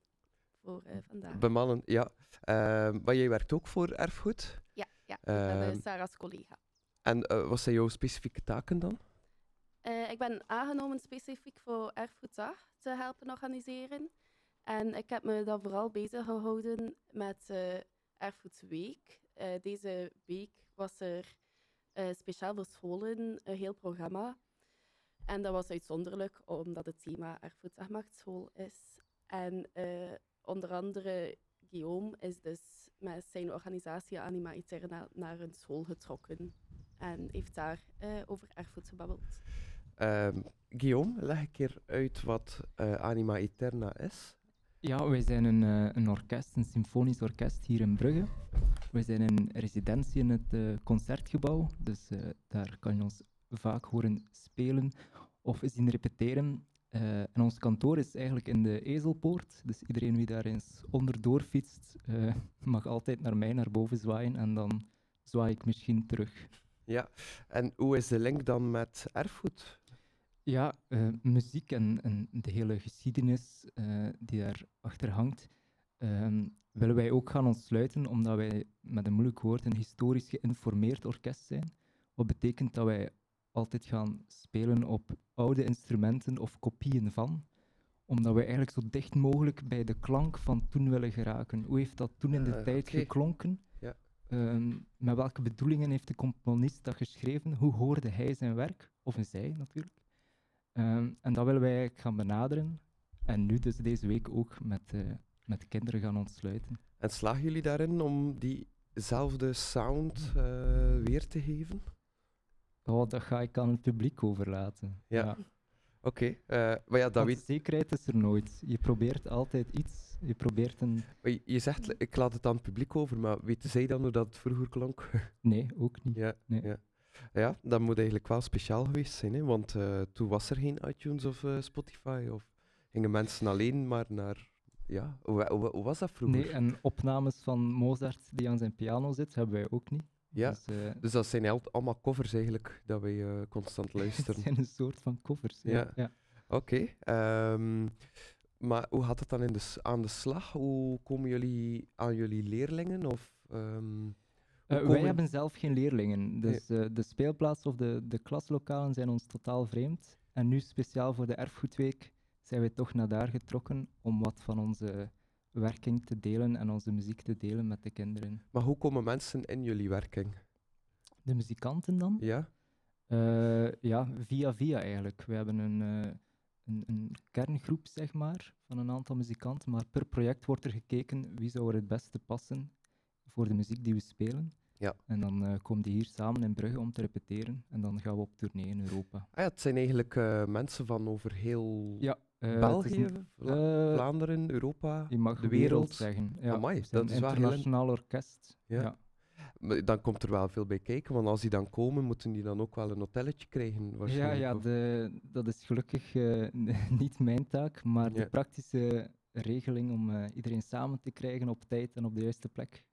voor eh, vandaag. Bemannen, ja. Eh, maar jij werkt ook voor erfgoed. ja, ja, ik ben eh, Ehm, Sarah's collega. En eh, wat zijn jouw specifieke taken dan? Eh, ik ben aangenomen specifiek voor Erfgoeddag te helpen organiseren. En ik heb me dan vooral bezig gehouden met eh Erfgoedweek. Eh, deze week was er eh, speciaal voor scholen een heel programma. En dat was uitzonderlijk omdat het thema Erfgoeddag maakt school is. En onder andere Guillaume is dus met zijn organisatie Anima Eterna naar een school getrokken. En heeft daar over erfgoed gebabbeld. Ehm, Guillaume, leg een keer uit wat eh, Anima Eterna is. Ja, wij zijn een, eh, een orkest, een symfonisch orkest hier in Brugge. We zijn in residentie in het eh, concertgebouw, dus daar kan je ons vaak horen spelen of zien repeteren. En ons kantoor is eigenlijk in de Ezelpoort, dus iedereen wie daar eens onderdoor fietst, mag altijd naar mij naar boven zwaaien en dan zwaai ik misschien terug. Ja. En hoe is de link dan met erfgoed? Ja, eh, muziek en, en de hele geschiedenis eh, die daarachter hangt, ehm, willen wij ook gaan ontsluiten, omdat wij met een moeilijk woord een historisch geïnformeerd orkest zijn. Wat betekent dat wij altijd gaan spelen op oude instrumenten of kopieën van, omdat wij eigenlijk zo dicht mogelijk bij de klank van toen willen geraken. Hoe heeft dat toen in de Eh, tijd geklonken? Ja. Ehm, met welke bedoelingen heeft de componist dat geschreven? Hoe hoorde hij zijn werk? Of een zij natuurlijk. Ehm, en dat willen wij eigenlijk gaan benaderen. En nu dus deze week ook met, eh, met de kinderen gaan ontsluiten. En slagen jullie daarin om diezelfde sound eh, weer te geven? Oh, dat ga ik aan het publiek overlaten. Ja. Oké, eh, maar ja, dat weet, zekerheid is er nooit. Je probeert altijd iets. Je probeert een... je- je zegt, ik laat het aan het publiek over, maar weten zij dan hoe dat het vroeger klonk? Nee, ook niet. ja, Nee. ja. Ja, dat moet eigenlijk wel speciaal geweest zijn, hè? want eh, toen was er geen iTunes of eh, Spotify, of gingen mensen alleen maar naar... Ja, hoe, hoe, hoe was dat vroeger? Nee, en opnames van Mozart die aan zijn piano zit, hebben wij ook niet. Ja, Dus, eh, dus dat zijn al- allemaal covers eigenlijk, dat wij constant het luisteren. zijn een soort van covers. Ja. Ja. ja. Oké, ehm, maar hoe gaat het dan in de, aan de slag? Hoe komen jullie aan jullie leerlingen? Of, ehm, Eh, wij hebben zelf geen leerlingen, dus eh, de speelplaats of de, de klaslokalen zijn ons totaal vreemd. En nu speciaal voor de Erfgoedweek zijn we toch naar daar getrokken om wat van onze werking te delen en onze muziek te delen met de kinderen. Maar hoe komen mensen in jullie werking? De muzikanten dan? Ja? Eh, ja, via via eigenlijk. We hebben een, eh, een, een kerngroep, zeg maar, van een aantal muzikanten, maar per project wordt er gekeken wie zou er het beste passen voor de muziek die we spelen. Ja. En dan eh, komen die hier samen in Brugge om te repeteren en dan gaan we op tournee in Europa. Ah ja, het zijn eigenlijk eh, mensen van over heel Ja, eh, België, een- Vla- Vlaanderen, Europa, je mag de wereld, wereld. zeggen. Ja, Amai, dat is een heel internationaal orkest. Ja. Ja. Maar Dan komt er wel veel bij kijken, want als die dan komen, moeten die dan ook wel een hotelletje krijgen. Ja, waarschijnlijk, ja of- de, dat is gelukkig niet mijn taak, maar Ja. de praktische regeling om iedereen samen te krijgen op tijd en op de juiste plek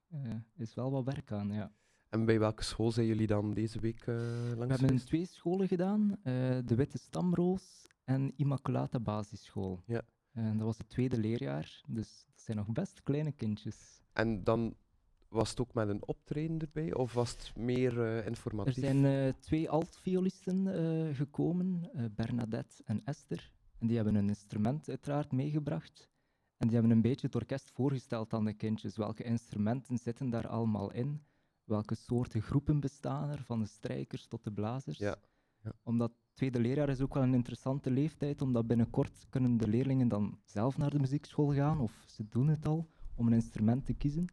is wel wat werk aan. Ja. En bij welke school zijn jullie dan deze week eh, langs We hebben twee scholen gedaan, eh, de Witte Stamroos en Immaculata Basisschool. Ja. En dat was het tweede leerjaar, dus dat zijn nog best kleine kindjes. En dan was het ook met een optreden erbij, of was het meer eh, Er informatief? zijn eh, twee altviolisten eh, gekomen, eh, Bernadette en Esther. En die hebben een instrument uiteraard meegebracht. En die hebben een beetje het orkest voorgesteld aan de kindjes. Welke instrumenten zitten daar allemaal in? Welke soorten groepen bestaan er, van de strijkers tot de blazers? Ja, ja. Omdat tweede leerjaar is ook wel een interessante leeftijd, omdat binnenkort kunnen de leerlingen dan zelf naar de muziekschool gaan, of ze doen het al, om een instrument te kiezen.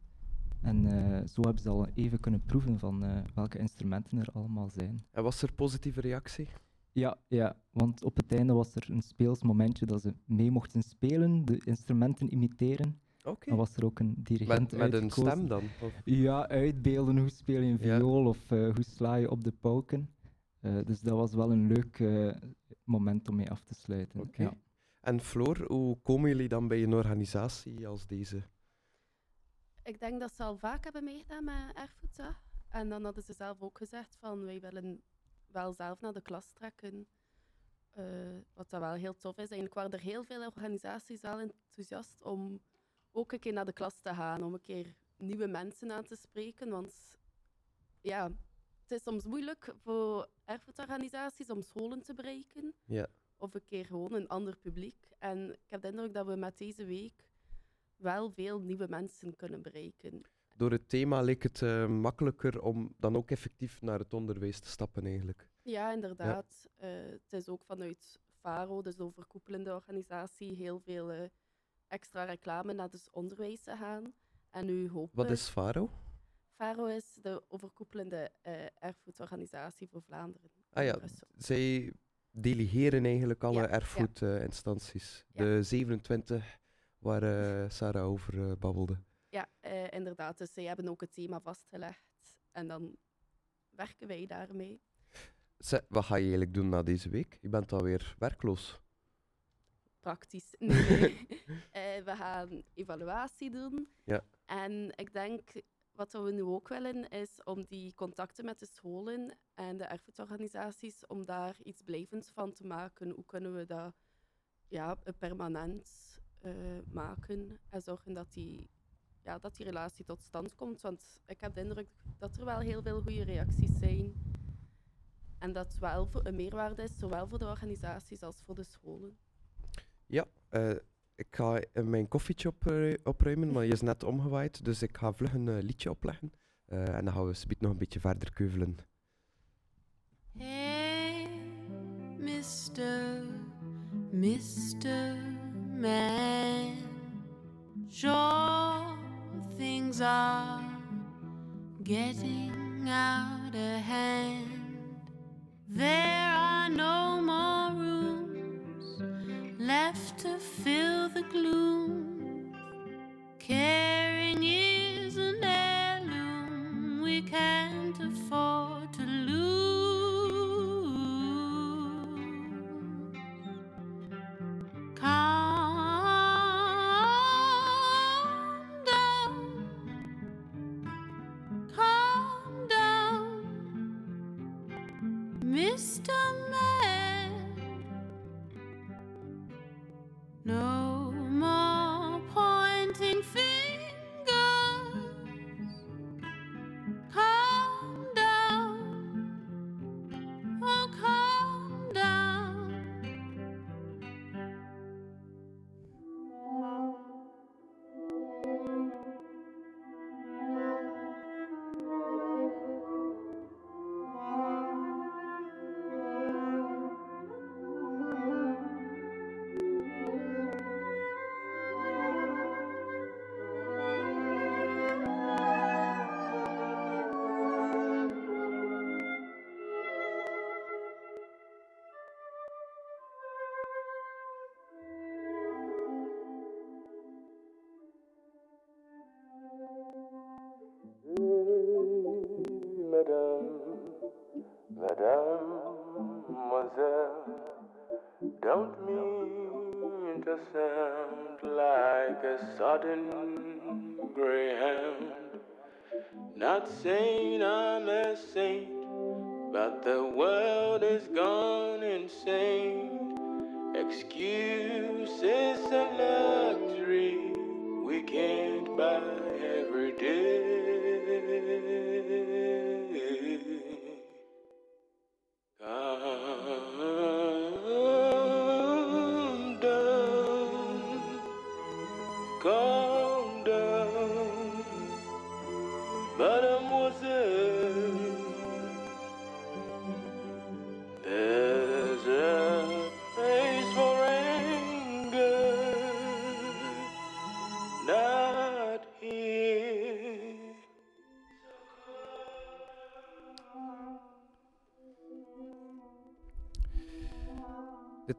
En eh, zo hebben ze al even kunnen proeven van eh, welke instrumenten er allemaal zijn. En was er positieve reactie? Ja, ja, want op het einde was er een speels momentje dat ze mee mochten spelen, de instrumenten imiteren. Oké. Dan was er ook een dirigent Met, met een stem dan? Of? Ja, uitbeelden, hoe speel je een Ja. viool of eh, hoe sla je op de pauken. Eh, dus dat was wel een leuk eh, moment om mee af te sluiten. Ja. En Floor, hoe komen jullie dan bij een organisatie als deze? Ik denk dat ze al vaak hebben meegedaan met Erfgoeddag. En dan hadden ze zelf ook gezegd van wij willen wel zelf naar de klas trekken. Eh, wat dat wel heel tof is. Eigenlijk waren er heel veel organisaties wel enthousiast om ook een keer naar de klas te gaan. Om een keer nieuwe mensen aan te spreken. Want ja, het is soms moeilijk voor erfgoedorganisaties om scholen te bereiken. Ja. Of een keer gewoon een ander publiek. En ik heb de indruk dat we met deze week wel veel nieuwe mensen kunnen bereiken. Door het thema leek het eh, makkelijker om dan ook effectief naar het onderwijs te stappen eigenlijk. Ja, inderdaad. Eh, het is ook vanuit FARO, dus de overkoepelende organisatie, heel veel eh, extra reclame naar het onderwijs te gaan. En nu hopen Wat is FARO? FARO is de overkoepelende eh erfgoedorganisatie voor Vlaanderen. Ah ja, zij delegeren eigenlijk alle Ja, erfgoedinstanties. Ja. De 27 waar eh, Sarah over eh, babbelde. Ja, inderdaad. Dus zij hebben ook het thema vastgelegd. En dan werken wij daarmee. Wat ga je eigenlijk doen na deze week? Je bent alweer werkloos. Praktisch. Nee, nee. Eh, we gaan evaluatie doen. Ja. En ik denk, wat we nu ook willen, is om die contacten met de scholen en de erfgoedorganisaties, om daar iets blijvends van te maken. Hoe kunnen we dat ja, permanent eh, maken en zorgen dat die, ja, dat die relatie tot stand komt. Want ik heb de indruk dat er wel heel veel goede reacties zijn. En dat het wel een meerwaarde is, zowel voor de organisaties als voor de scholen. Ja, eh, ik ga eh, mijn koffietje op, opruimen, maar je is net omgewaaid. Dus ik ga vlug een eh, liedje opleggen. Eh, en dan gaan we speed nog een beetje verder keuvelen. Hey, Mr. Mr. Man, sure things are getting out of hand. There are no more rooms left to fill the gloom. Caring is an heirloom we can't afford Not saying I'm a saint, but the world is gone insane. Excuses a luxury we can't buy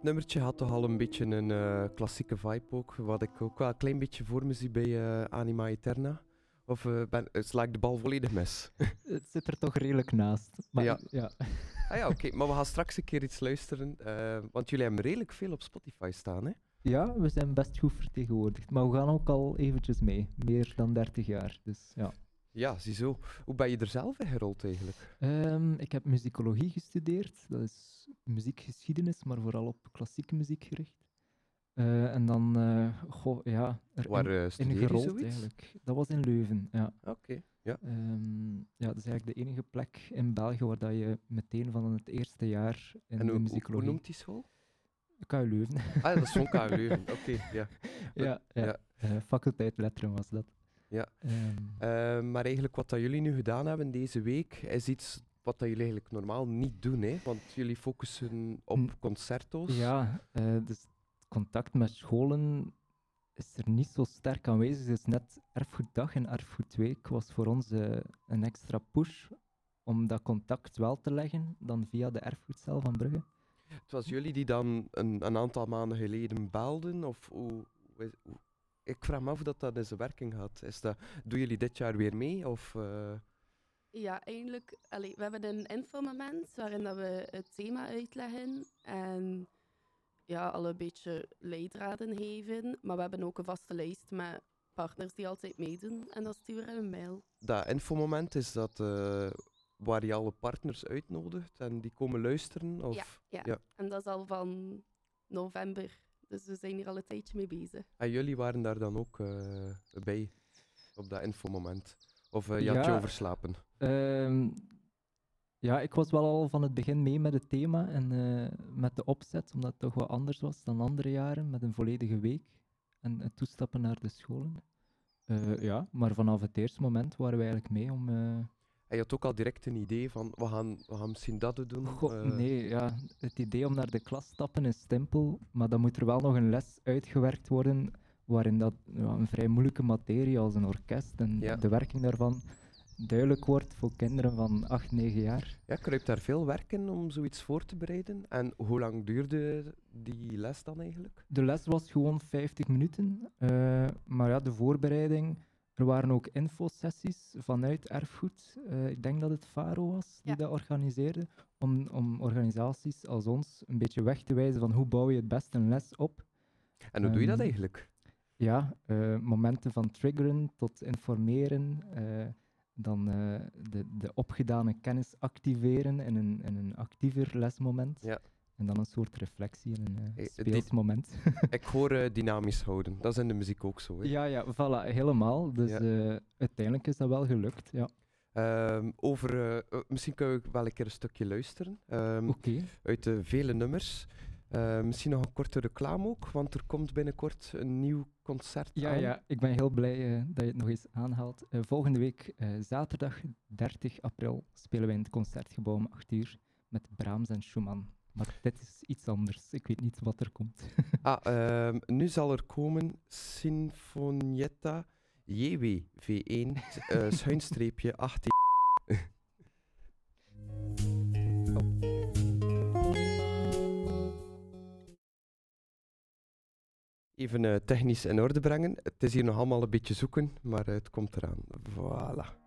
Nummertje had toch al een beetje een eh, klassieke vibe ook, wat ik ook wel een klein beetje voor me zie bij eh, Anima Eterna. Of eh, ben, sla ik de bal volledig mis? Het zit er toch redelijk naast. Maar Ja. ja. Ah ja, oké. Maar we gaan straks een keer iets luisteren. want jullie hebben redelijk veel op Spotify staan, hè? Ja, we zijn best goed vertegenwoordigd. Maar we gaan ook al eventjes mee. Meer dan 30 jaar. Dus ja. Ja, ziezo. Hoe ben je er zelf in gerold eigenlijk? Ehm, ik heb muzikologie gestudeerd. Dat is muziekgeschiedenis, maar vooral op klassieke muziek gericht. Eh, en dan, eh, goh, ja, er Waar in, eh, in gerold eigenlijk. Dat was in Leuven, ja. Oké, ja. Ehm, ja, dat is eigenlijk de enige plek in België waar dat je meteen van het eerste jaar in En de hoe, hoe, muzikologie... hoe noemt die school? KU Leuven. Ah, dat is van KU Leuven. Oké, ja. ja, ja. ja. Faculteit letteren was dat. Ja. Ehm, Eh, maar eigenlijk wat dat jullie nu gedaan hebben deze week, is iets wat dat jullie eigenlijk normaal niet doen, hè? Want jullie focussen op N- concerto's. Ja, eh, dus contact met scholen is er niet zo sterk aanwezig. Dus net Erfgoeddag en Erfgoedweek was voor ons eh, een extra push om dat contact wel te leggen, dan via de erfgoedcel van Brugge. Het was jullie die dan een, een aantal maanden geleden belden? Of hoe, hoe is- ik vraag me af dat, dat in zijn werking gaat. Is dat, doen jullie dit jaar weer mee? Of, eh, Ja, eigenlijk, allee, we hebben een infomoment waarin dat we het thema uitleggen en ja, al een beetje leidraden geven. Maar we hebben ook een vaste lijst met partners die altijd meedoen en dat sturen we een mail. dat infomoment, is dat eh, waar je alle partners uitnodigt en die komen luisteren? Of? Ja, ja. ja. en dat is al van november. Dus we zijn hier al een tijdje mee bezig. En jullie waren daar dan ook eh, bij, op dat infomoment? Of eh, je had je overslapen? Ehm, ja, ik was wel al van het begin mee met het thema en eh, met de opzet, omdat het toch wat anders was dan andere jaren, met een volledige week en het toestappen naar de scholen. Eh, ja, maar vanaf het eerste moment waren we eigenlijk mee om... En je had ook al direct een idee van, we gaan, we gaan misschien dat doen? Nee, ja, het idee om naar de klas te stappen is simpel, maar dan moet er wel nog een les uitgewerkt worden waarin dat ja, een vrij moeilijke materie als een orkest en Ja. de werking daarvan duidelijk wordt voor kinderen van 8, 9 jaar. Ja, kruipt daar veel werk in om zoiets voor te bereiden? En hoe lang duurde die les dan eigenlijk? De les was gewoon 50 minuten, eh, maar ja, de voorbereiding, er waren ook infosessies vanuit erfgoed. Eh, ik denk dat het Faro was die Ja. dat organiseerde, om, om organisaties als ons een beetje weg te wijzen van hoe bouw je het best een les op. En hoe doe je dat Ehm, eigenlijk? Ja, eh, momenten van triggeren tot informeren, eh, dan eh, de, de opgedane kennis activeren in een, in een actiever lesmoment. Ja. En dan een soort reflectie in een dit- speelsmoment. Ik hoor dynamisch houden. Dat is in de muziek ook zo. Hè? ja, ja, voilà, helemaal. Dus Ja. uiteindelijk is dat wel gelukt, ja. Ehm, over, misschien kunnen we wel een keer een stukje luisteren. Ehm. Uit de vele nummers. Eh, misschien nog een korte reclame ook, want er komt binnenkort een nieuw concert Ja, aan. ja, ik ben heel blij eh, dat je het nog eens aanhaalt. Eh, volgende week, zaterdag 30 april, spelen wij in het Concertgebouw om 8 uur met Brahms en Schumann. Maar dit is iets anders. Ik weet niet wat er komt. Ah, ehm, nu zal er komen Sinfonietta JWV1 eh schuinstreepje 18. Even eh, technisch in orde brengen. Het is hier nog allemaal een beetje zoeken, maar eh, het komt eraan. Voilà.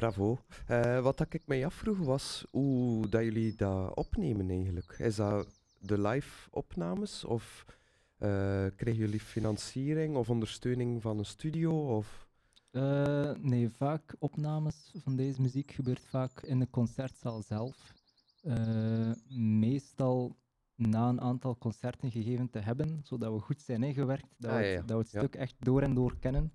Bravo. Eh, wat dat ik mij afvroeg was hoe dat jullie dat opnemen eigenlijk. Is dat de live opnames of eh, krijgen jullie financiering of ondersteuning van een studio? Of... Eh, nee, vaak opnames van deze muziek gebeurt vaak in de concertzaal zelf. Meestal na een aantal concerten gegeven te hebben, zodat we goed zijn ingewerkt, dat, Ah, we, ja, het, ja. dat we het Ja. stuk echt door en door kennen.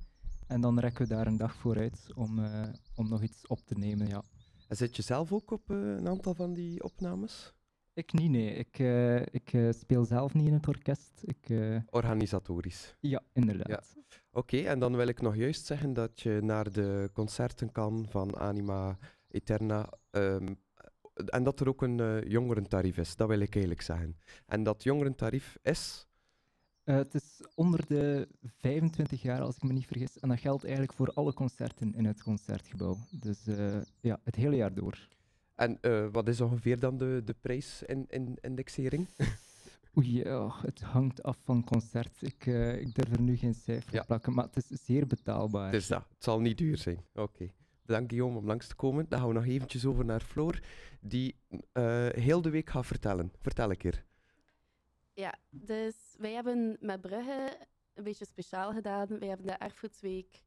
En dan rekken we daar een dag voor uit om, eh, om nog iets op te nemen. Ja. En zit je zelf ook op eh, een aantal van die opnames? Ik niet, nee. Ik, eh, ik speel zelf niet in het orkest. Ik, Organisatorisch. ja, inderdaad. Oké, en dan wil ik nog juist zeggen dat je naar de concerten kan van Anima Eterna. ehm, en dat er ook een jongerentarief is, dat wil ik eigenlijk zeggen. En dat jongerentarief is. Eh, het is onder de 25 jaar, als ik me niet vergis. En dat geldt eigenlijk voor alle concerten in het concertgebouw. Dus eh, ja, het hele jaar door. En eh, wat is ongeveer dan de, de prijsindexering? Oei, ja, het hangt af van concert. Ik, ik durf er nu geen cijfer Ja. op plakken, maar het is zeer betaalbaar. Dus dat, het zal niet duur zijn. Oké. Bedankt Guillaume om langs te komen. Dan gaan we nog eventjes over naar Floor, die heel de week gaat vertellen. Vertel een keer. Ja, dus wij hebben met Brugge een beetje speciaal gedaan. Wij hebben de Erfgoedsweek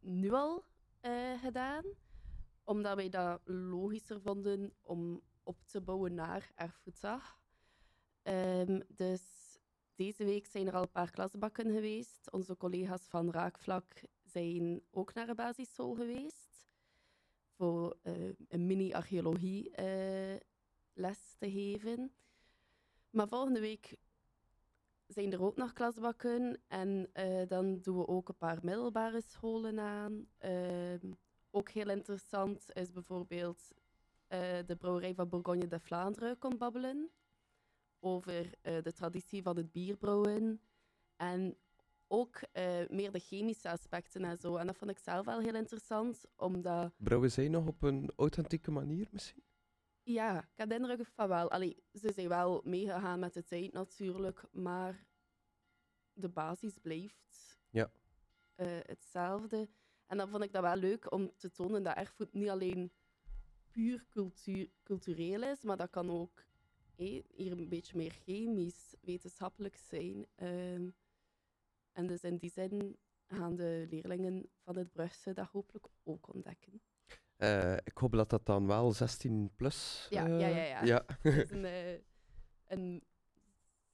nu al eh, gedaan, omdat wij dat logischer vonden om op te bouwen naar Erfgoeddag. Ehm, dus deze week zijn er al een paar klasbakken geweest. Onze collega's van Raakvlak zijn ook naar een basisschool geweest voor eh, een mini-archeologie eh, les te geven. Maar volgende week zijn er ook nog klasbakken. En eh, dan doen we ook een paar middelbare scholen aan. Ehm, ook heel interessant is bijvoorbeeld eh, de brouwerij van Bourgogne de Vlaanderen komt babbelen. Over eh, de traditie van het bierbrouwen. En ook meer de chemische aspecten en zo. En dat vond ik zelf wel heel interessant, omdat... Brouwen zij nog op een authentieke manier misschien? Ja, ik heb de indruk van wel. Allee, ze zijn wel meegegaan met de tijd natuurlijk, maar de basis blijft Ja. eh, hetzelfde. En dan vond ik dat wel leuk om te tonen dat erfgoed niet alleen puur cultuur, cultureel is, maar dat kan ook hier een beetje meer chemisch, wetenschappelijk zijn. Ehm, en dus in die zin gaan de leerlingen van het Brugse dat hopelijk ook ontdekken. Eh, ik hoop dat dat dan wel 16 plus. Ja, eh, ja, ja, ja. ja. Het is een, eh, een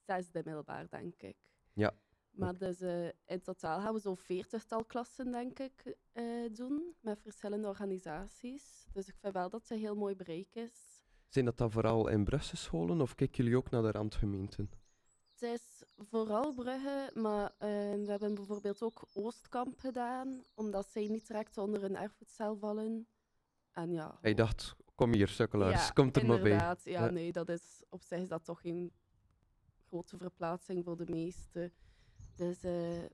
zesde middelbaar, denk ik. Ja. Maar dus, eh, in totaal gaan we zo'n veertigtal klassen, denk ik, eh, doen. Met verschillende organisaties. Dus ik vind wel dat het een heel mooi bereik is. Zijn dat dan vooral in Brusselse scholen of kijken jullie ook naar de randgemeenten? Het is vooral Brugge, maar eh, we hebben bijvoorbeeld ook Oostkamp gedaan. Omdat zij niet direct onder een erfgoedcel vallen. En ja, Hij dacht, kom hier, sukkelaars, Ja, komt er maar bij. inderdaad. Ja, Ja. nee, dat is, op zich is dat toch geen grote verplaatsing voor de meesten. Dus eh, we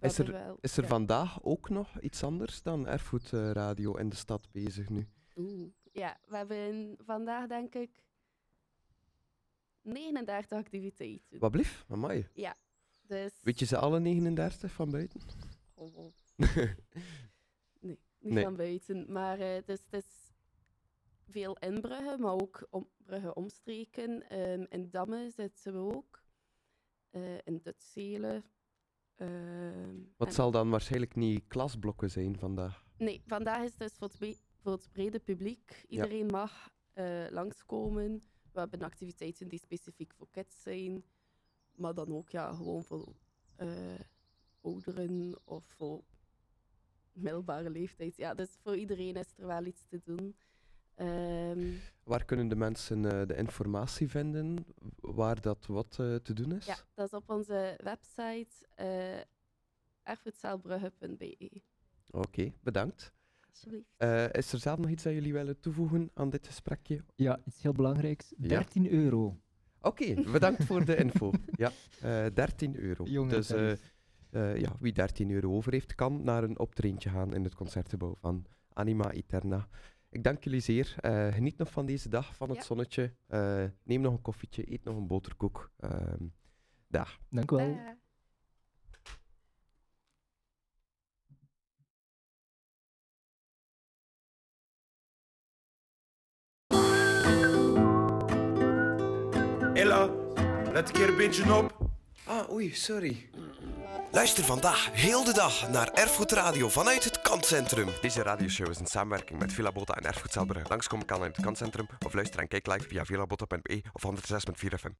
Is hebben er, wel... is er ja. vandaag ook nog iets anders dan erfgoedradio in de stad bezig nu? Oeh. Ja, we hebben vandaag denk ik 39 activiteiten. Wat blief? Amai. Ja, dus... Weet je ze alle 39 van buiten? Oh, oh. Niet Nee. van buiten. Maar eh, dus, het is veel in Brugge, maar ook om, Brugge omstreken. Ehm, in Damme zitten we ook. Eh, in Dutzelen. Ehm, Wat en- zal dan waarschijnlijk niet klasblokken zijn vandaag? Nee, vandaag is het dus voor het, voor het brede publiek. Iedereen mag eh, langskomen. We hebben activiteiten die specifiek voor kids zijn. Maar dan ook ja, gewoon voor ouderen of voor middelbare leeftijd. Ja, dus voor iedereen is er wel iets te doen. Ehm, Waar kunnen de mensen eh, de informatie vinden waar dat wat eh, te doen is? ja, dat is op onze website uh, erfgoedzaalbrugge.be. Oké, bedankt. Alsjeblieft. Eh, is er zelf nog iets dat jullie willen toevoegen aan dit gesprekje? Ja, iets heel belangrijks. Ja. 13 euro. Oké, bedankt voor de info. Ja, eh 13 euro. Dus eh, ja, wie 13 euro over heeft, kan naar een optreintje gaan in het concertgebouw van Anima Eterna. Ik dank jullie zeer. Eh, geniet nog van deze dag, van het zonnetje. Eh, neem nog een koffietje, eet nog een boterkoek. Ehm, dag. Dank u wel. Da. Ella, let keer een beetje op. Ah, oei, sorry. Luister vandaag heel de dag naar Erfgoedradio vanuit het Kantcentrum. Deze radioshow is in samenwerking met Villa Bota en Erfgoed Zelbrugge. Langskom kan in het Kantcentrum of luister en kijk live via villabota.be of 106.4 FM.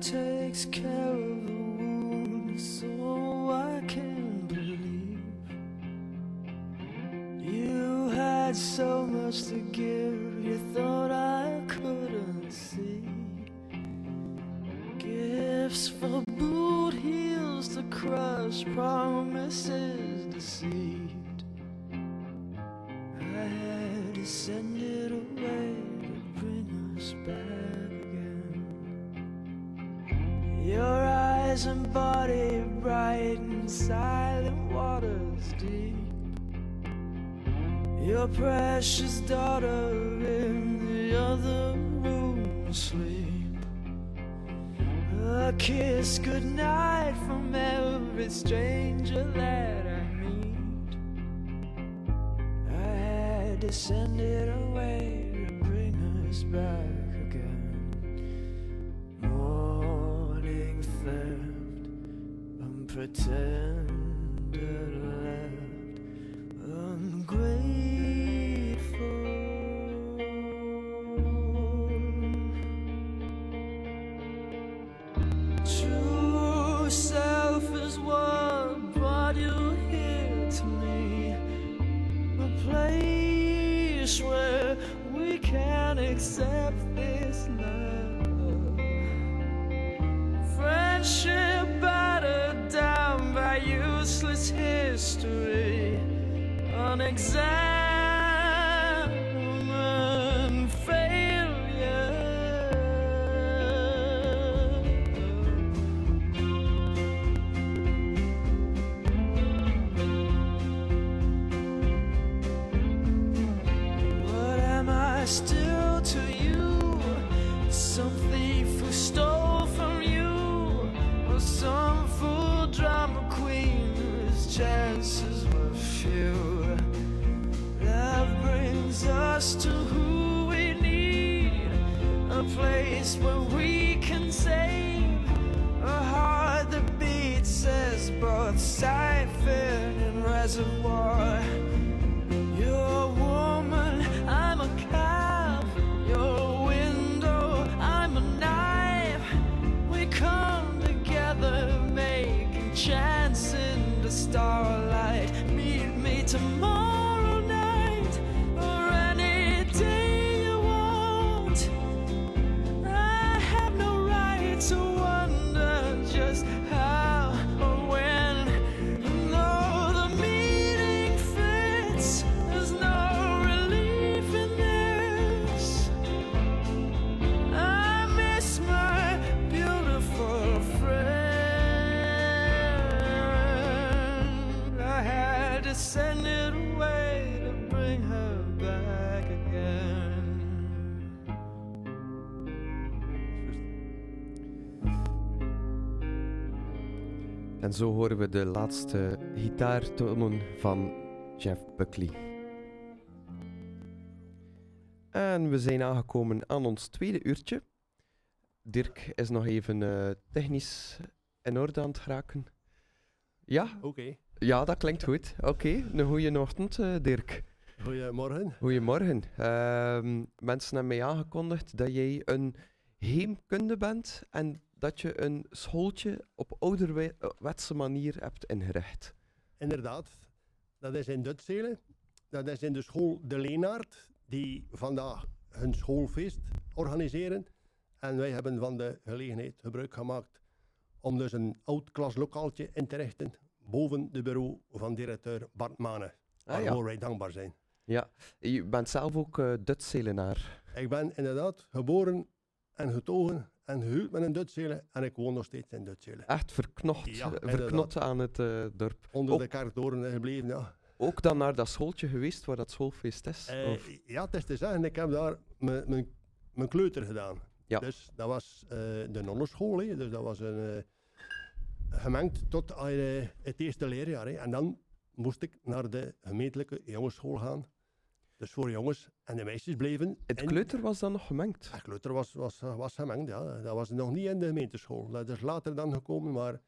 Takes care of and body bright and silent waters deep. Your precious daughter in the other room asleep. A kiss goodnight from every stranger that I meet. I had to protect. cries of war. En zo horen we de laatste gitaartonen van Jeff Buckley. En we zijn aangekomen aan ons tweede uurtje. Dirk is nog even eh, technisch in orde aan het geraken. Ja? Oké. Ja, dat klinkt goed. Oké, een goede ochtend, eh, Dirk. Goedemorgen. Goedemorgen. Ehm, mensen hebben mij aangekondigd dat jij een heemkunde bent en dat je een schooltje op ouderwetse manier hebt ingericht. Inderdaad, dat is in Dutzelen. Dat is in de school De Leenaard, die vandaag hun schoolfeest organiseren. En wij hebben van de gelegenheid gebruik gemaakt om dus een oud klaslokaaltje in te richten boven de bureau van directeur Bart Mane. Waarvoor ja. wij dankbaar zijn. Ja, je bent zelf ook eh Dutselenaar. Ik ben inderdaad geboren en getogen en gehuwd met een Dutzelen en ik woon nog steeds in Dutzelen. Echt verknocht, Ja, eh, aan het eh, dorp. Onder Ook- de kerktoren gebleven, ja. Ook dan naar dat schooltje geweest waar dat schoolfeest is? Eh, of? ja, het is te zeggen, ik heb daar mijn, kleuter gedaan. Ja. Dus dat was de nonnenschool, hè. dus dat was een, gemengd tot het eerste leerjaar. Hè. En dan moest ik naar de gemeentelijke jongensschool gaan. Dus voor jongens en de meisjes bleven. Het kleuter was dan nog gemengd? Het kleuter was, was, was gemengd, ja. Dat was nog niet in de gemeenteschool. Dat is later dan gekomen, maar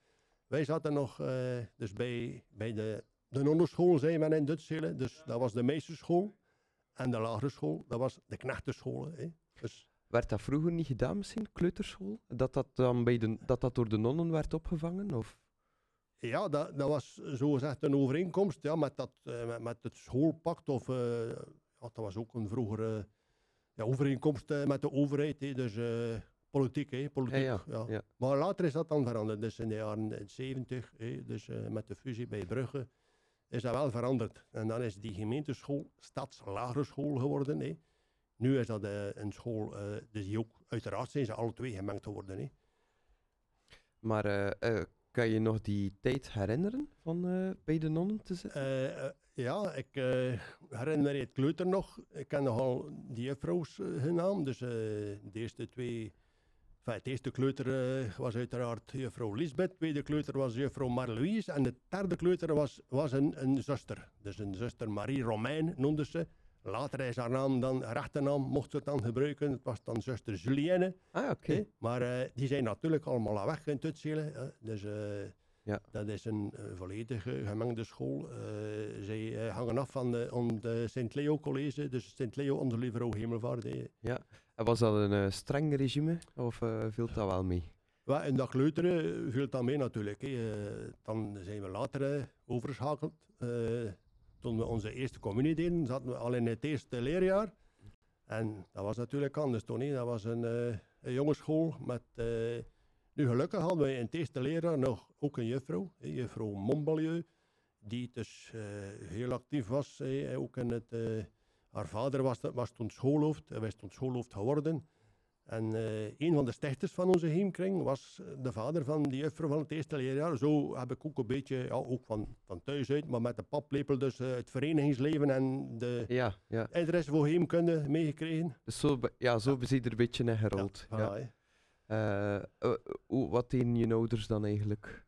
wij zaten nog eh, dus bij, bij de, de nonnenschool, zei men in Dutselen. Dus dat was de meesterschool. En de lagere school, dat was de knechtenschool. Hè. Dus Werd dat vroeger niet gedaan misschien, kleuterschool? Dat dat, dan bij de, dat, dat door de nonnen werd opgevangen? Of? Ja, dat, dat was zogezegd een overeenkomst ja, met, dat, eh, met, met het schoolpact. Of, eh, dat was ook een vroegere ja, overeenkomst eh, met de overheid. hè, dus eh, politiek. hè, politiek Ja, ja, ja. ja. Maar later is dat dan veranderd. Dus in de jaren 70, hè, dus eh, met de fusie bij Brugge, is dat wel veranderd. En dan is die gemeenteschool stadslagere school geworden. Hè. Nu is dat een school, dus die ook, uiteraard zijn ze alle twee gemengd geworden. Hè. Maar kan je nog die tijd herinneren van bij de nonnen te zitten? Ja, ik eh, herinner me het kleuter nog. Ik ken nogal die juffrouws eh, hun naam. Dus eh, de eerste twee... Enfin, het eerste kleuter was uiteraard juffrouw Lisbeth. De tweede kleuter was juffrouw Marlouise. En de derde kleuter was, was een, een zuster. Dus een zuster Marie Romein noemde ze. Later is haar naam dan, haar rechternaam, mocht ze het dan gebruiken. Het was dan zuster Julienne. Ah, oké. Maar die zijn natuurlijk allemaal al weg in Tutselen. Dus Ja. dat is een eh, volledige gemengde school. Eh, zij eh, hangen af van de, on de Sint-Leo College, dus Sint-Leo onder Lieve Hemelvaart. Ja. En was dat een streng regime of viel dat wel mee? In dat kleuteren viel dat mee natuurlijk. hè. Dan zijn we later overgeschakeld. Eh, toen we onze eerste communie deden, zaten we al in het eerste leerjaar. En dat was natuurlijk anders toen. hè. Dat was een, een jongensschool met... nu gelukkig hadden we in het eerste leerjaar nog ook een juffrouw, juffrouw Montbalieu, die dus eh, heel actief was. ook in het, eh, haar vader was, was toen schoolhoofd, hij was toen schoolhoofd geworden. En eh, een van de stichters van onze heemkring was de vader van die juffrouw van het eerste leerjaar. Zo heb ik ook een beetje, ja, ook van, van thuis uit, maar met de paplepel dus het verenigingsleven en de Ja, ja. interesse voor heemkunde meegekregen. Dus zo, ja, zo is hij er een beetje in gerold. Ja. Eh, eh, hoe- wat deden je ouders dan eigenlijk?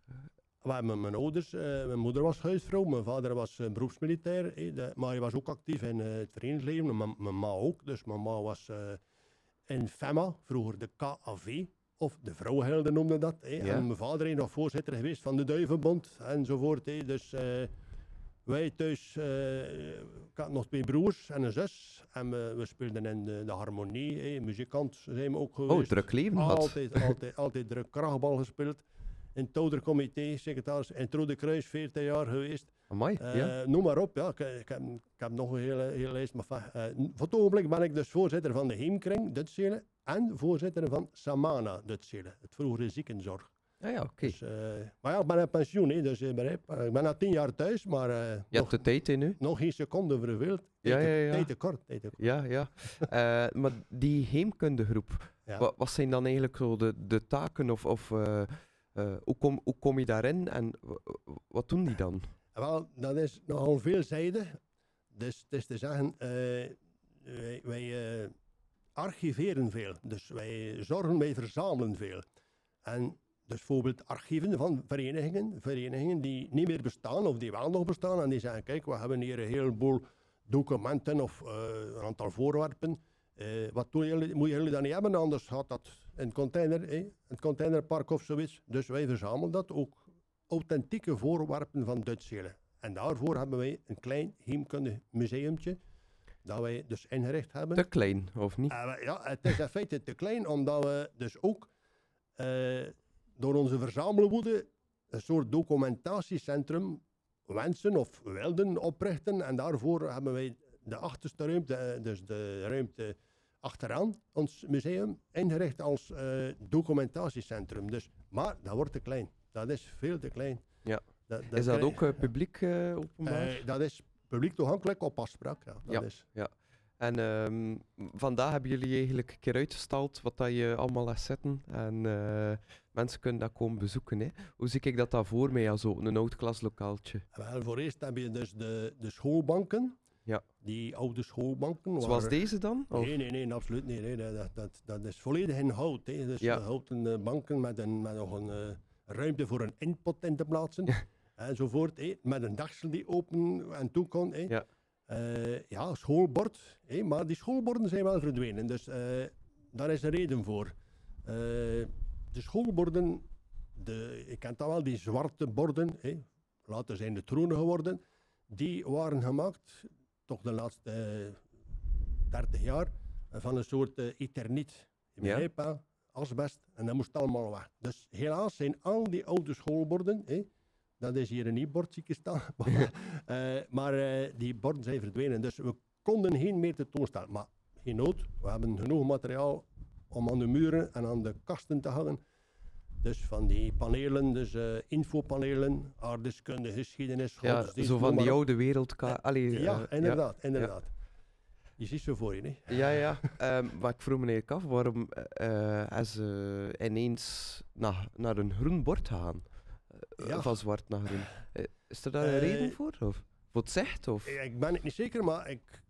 Hebben mijn ouders, eh, mijn moeder was huisvrouw, mijn vader was beroepsmilitair, maar hij was ook actief in het verenigingsleven, mijn, mijn ma ook. Dus mijn ma was in FEMA, vroeger de KAV, of de Vrouwenhelden noemden dat. Ja. En mijn vader is nog voorzitter geweest van de Duivenbond enzovoort. Hè. Dus wij thuis, eh, ik had nog twee broers en een zus, en we, we speelden in de, de harmonie, hè. muzikant zijn we ook geweest. Oh, druk leven had. Altijd, altijd, altijd druk krachtbal gespeeld. In het oudercomité, secretaris in het Rode Kruis, 14 jaar geweest. Amai, Eh, ja. Noem maar op, ja. Ik, ik, heb, ik heb nog een hele, hele lijst. Maar eh, voor het ogenblik ben ik dus voorzitter van de Heemkring, Dutselen. En voorzitter van Samana, Dutselen. Het vroegere ziekenzorg. Ah ja, oké. Dus, eh, maar ja, ik ben in pensioen, hè, dus begrijpt. Eh, Ik ben al tien jaar thuis, maar eh, Je nog, hebt de tijd in nu. nog geen seconde verveeld. Ja, ja, ja. Tijd te kort. Tijd te kort. Ja, ja. Eh, maar die heemkundegroep, Ja. wat, wat zijn dan eigenlijk zo de, de taken of, of eh, eh, hoe, kom, hoe kom je daarin en wat doen die dan? Wel, dat is nogal veelzijdig. Dus het is te zeggen, eh, wij, wij eh, archiveren veel. Dus wij zorgen, wij verzamelen veel. En dus bijvoorbeeld archieven van verenigingen, verenigingen die niet meer bestaan of die wel nog bestaan. En die zeggen, kijk, we hebben hier een heleboel documenten of eh, een aantal voorwerpen. Eh, wat doen jullie, moeten jullie dat niet hebben, anders gaat dat in het container, eh, het containerpark of zoiets. Dus wij verzamelen dat ook authentieke voorwerpen van Duitselen. En daarvoor hebben wij een klein heemkundig museumtje, dat wij dus ingericht hebben. Te klein, of niet? Eh, ja, het is in feite te klein, omdat we dus ook door onze verzamelwoede een soort documentatiecentrum wensen of wilden oprichten. En daarvoor hebben wij de achterste ruimte, eh, dus de ruimte achteraan ons museum, ingericht als eh, documentatiecentrum. Dus, maar dat wordt te klein. Dat is veel te klein. Ja. Dat, Is dat krijg- ook eh, publiek eh, openbaar? dat is publiek toegankelijk op afspraak. Ja, dat Ja. is. Ja. En ehm, vandaag hebben jullie eigenlijk een keer uitgestald wat dat je allemaal laat zetten. En eh, mensen kunnen dat komen bezoeken. Hè. Hoe zie ik dat dan voor mij, als zo een oud klaslokaaltje? Wel, voor eerst heb je dus de, de schoolbanken. Ja. Die oude schoolbanken. Zoals deze dan? Of- Nee, nee, nee, absoluut niet. Nee, dat, dat, dat, is volledig in hout. Hè. Dus Ja. houten eh, banken met, een, met nog een eh, ruimte voor een input in te plaatsen. enzovoort. Hè. Met een dagsel die open en toe kon. Hè. Ja. Eh, ja, schoolbord. Maar die schoolborden zijn wel verdwenen. Dus eh, daar is een reden voor. Eh, de schoolborden, de, je kent dat wel, die zwarte borden. Hè. Later zijn de tronen geworden. Die waren gemaakt, toch de laatste eh, 30 jaar, van een soort eterniet. Je Ja. asbest, en dat moest allemaal weg. Dus helaas zijn al die oude schoolborden, dat is hier een ik staan, maar, eh, maar eh, die borden zijn verdwenen. Dus we konden geen meer tentoonstellen. Maar geen nood, we hebben genoeg materiaal om aan de muren en aan de kasten te hangen. Dus van die panelen, dus eh, infopanelen, aardeskunde, geschiedenis, Ja, zo van die oude wereldkaart. Allee, Ja, inderdaad, inderdaad. Je ziet ze voor je, hè? Ja, ja. Ehm, maar ik vroeg me eigenlijk af, waarom is ze ineens naar, naar een groen bord gaan? Eh, Ja. Van zwart naar groen. Eh, is er daar een Eh, reden voor? Of het zegt? Of? Ik ben het niet zeker, maar ik,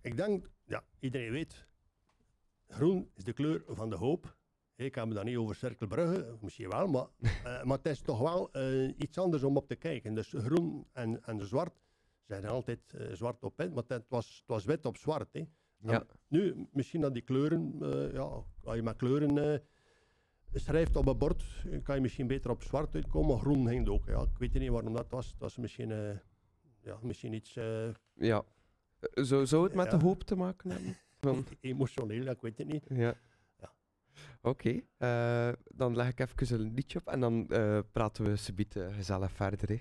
ik denk, ja, iedereen weet, groen is de kleur van de hoop. Ik heb het dan niet over Cirkelbrugge, misschien wel, maar, maar het is toch wel iets anders om op te kijken. Dus groen en, en zwart zijn altijd zwart op wit, maar het was, het was wit op zwart. Hè. Ja. Nu, misschien dat die kleuren, ja, als je met kleuren schrijft op een bord, kan je misschien beter op zwart uitkomen, groen ging ook. Ja. Ik weet niet waarom dat was, het was misschien, eh, ja, misschien iets... eh, Ja. Eh, Zou, zou het met Ja. de hoop te maken hebben? Emotioneel, ik weet het niet. Ja. Ja. Oké, dan leg ik even een liedje op en dan praten we subiet gezellig verder. Hè.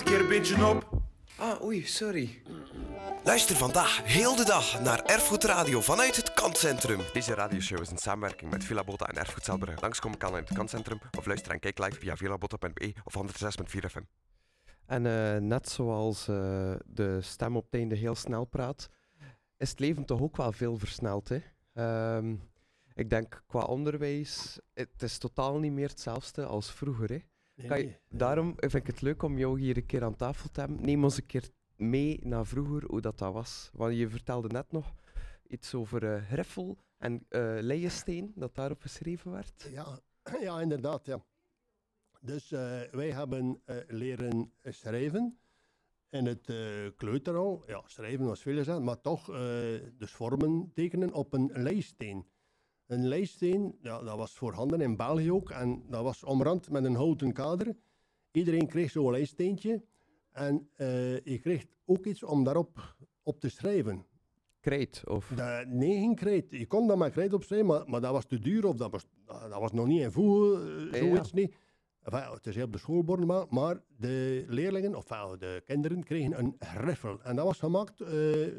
Een keer een beetje op. Ah, oei, sorry. Luister vandaag heel de dag naar Erfgoedradio vanuit het Kantcentrum. Deze radioshow is een samenwerking met Villa Bota en Erfgoed Zelbrugge. Langskomen kan in het kanscentrum of luister en kijk live via villabota.be of 106.4 FM. En eh, net zoals eh, de stem op het einde heel snel praat, is het leven toch ook wel veel versneld. Hè? Ehm, ik denk qua onderwijs, het is totaal niet meer hetzelfde als vroeger. Hè? Nee, Kan je- nee. daarom vind ik het leuk om jou hier een keer aan tafel te hebben. Neem ons een keer mee naar vroeger, hoe dat, dat was. Want je vertelde net nog iets over Greffel en eh Leiensteen, dat daarop geschreven werd. Ja, ja, inderdaad. Ja. Dus eh, wij hebben leren schrijven in het eh kleuter al. Ja, schrijven was veel gezegd, maar toch dus vormen tekenen op een leisteen. Een leisteen, ja, dat was voorhanden in België ook. En dat was omrand met een houten kader. Iedereen kreeg zo'n leissteentje. En eh, je kreeg ook iets om daarop op te schrijven. Krijt, of... Dat, nee, geen krijt. Je kon dat met krijt opschrijven, maar, maar dat was te duur of dat was, dat was nog niet in voegen, eh, Ja. zoiets niet. Enfin, het is heel op de schoolborden, maar, maar de leerlingen, of enfin, de kinderen, kregen een griffel. En dat was gemaakt, eh,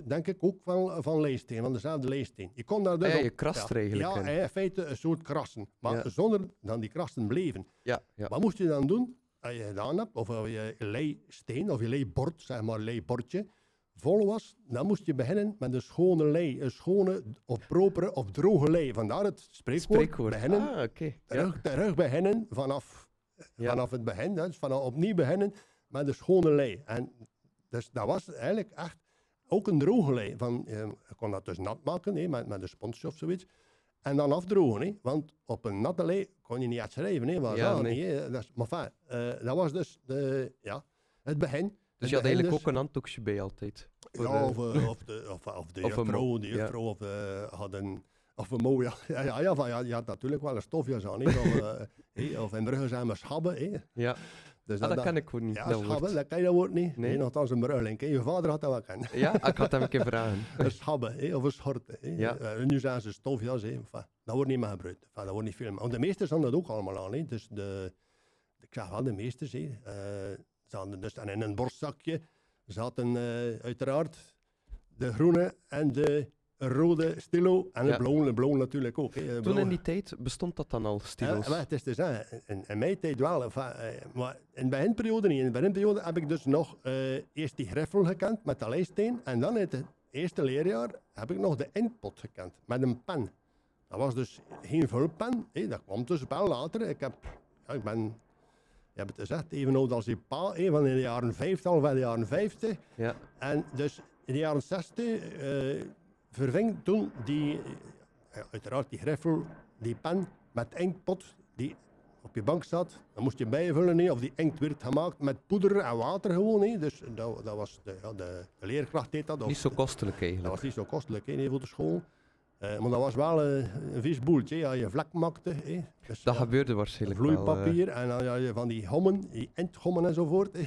denk ik, ook van, van leesteen, van dezelfde leesteen. Je kon daar dus ja, je krast eigenlijk Ja, in. feite een soort krassen. Maar Ja. zonder dat die krassen bleven. Ja, ja. Wat moest je dan doen? Als je gedaan hebt, of als je leisteen, of je leibord, zeg maar leibordje, vol was, dan moest je beginnen met een schone lei. Een schone, of propere, of droge lei. Vandaar het spreekwoord. Spreekwoord. Beginnen, Ah, terug, terug beginnen vanaf, Ja. vanaf het begin. Dus vanaf opnieuw beginnen met een schone lei. En dus dat was eigenlijk echt ook een droge lei. Van, je kon dat dus nat maken hè, met, met een sponsje of zoiets. En dan afdrogen, hè, want op een natte lei kon je niet echt schrijven. Hè, Ja, nee. niet. Dat, is, maar enfin, eh, dat was dus de, ja, het begin. Dus je had eigenlijk dus. ook een handdoekje bij altijd. Ja, eh, of, eh, of de, of, of de juffrouw, de of, had een... Of een mooie, ja, ja, ja, van, ja, je had natuurlijk wel een stofjas aan, of, eh, in Brugge zijn we schabben. Ja. Dus Ah, dat ken ik gewoon niet, Ja, dat schabben, dat ken je dat woord niet. Nee. Nee, nogthans een Bruggeling. hè. Je vader had dat wel kennen. Ja, ik had hem een keer vragen. een schabben, of een schort. Ja. Eh, nu zijn ze stofjas. Enfin, dat wordt niet meer gebruikt. Enfin, dat wordt niet veel meer. Want de meesters hadden dat ook allemaal aan. Hè. Dus de, ik zeg wel de meesters, hè. Eh, ze hadden dus, en in een borstzakje zaten eh, uiteraard de groene en de rode stilo. En Ja. de blauwe natuurlijk ook. Hè. De Toen in die tijd bestond dat dan al, stilo's? Ja, maar het is zeggen, in, in mijn tijd wel. eh, maar in de beginperiode niet. In de beginperiode heb ik dus nog eh, eerst die griffel gekend met de lijsteen. En dan in het eerste leerjaar heb ik nog de inktpot gekend met een pen. Dat was dus geen vulpen. hè, dat kwam dus wel later. Ik, heb, ja, ik ben, je hebt het gezegd, even oud als je pa, hè, van in de jaren 50 of in de jaren 50. Ja. En dus in de jaren 60 eh, verving toen die, ja, uiteraard die griffel, die pen met inktpot die op je bank zat. Dan moest je bijvullen, of die inkt werd gemaakt met poeder en water gewoon. Hè. Dus dat, dat was de, ja, de, leerkracht deed dat. of Niet zo kostelijk dat eigenlijk. was niet zo kostelijk nee, voor de school. Eh, maar dat was wel eh, een vies boeltje, als je vlak maakte. hè. Dus, Dat ja, gebeurde waarschijnlijk wel. eh, vloeipapier en dan had je van die gommen, die intgommen enzovoort.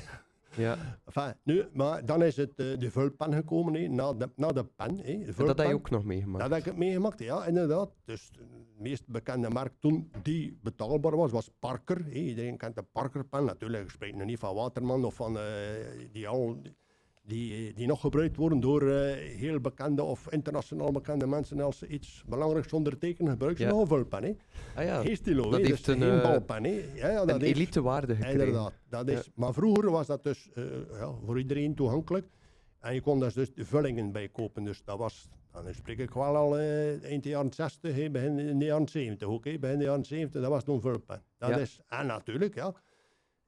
Ja. Enfin, nu, maar dan is het eh, de vulpen gekomen, hè, na, de, na de pen. Hè, de dat heb je ook nog meegemaakt. Dat heb ik meegemaakt, ja, inderdaad. Dus de meest bekende merk toen die betaalbaar was, was Parker. hè. Iedereen kent de Parker-pen. Natuurlijk, ik spreek nu niet van Waterman of van eh, die, al, die, die nog gebruikt worden door eh, heel bekende of internationaal bekende mensen. Als ze iets belangrijks ondertekenen, gebruiken ze Ja. nog een vulpen. Ah ja, Geen stilo, dat heeft dus een, geen eh, balpen. Hè. Ja, ja, dat een heeft- elite waarde gekregen. Inderdaad. Dat is, Ja. Maar vroeger was dat dus eh, ja, voor iedereen toegankelijk. En je kon daar dus de vullingen bij kopen. Dus dat was, dan spreek ik wel al eh, eind de jaren 60, hè, begin in de jaren 70 ook. Begin de jaren 70, dat was toen vulpen. Dat is, en natuurlijk, ja.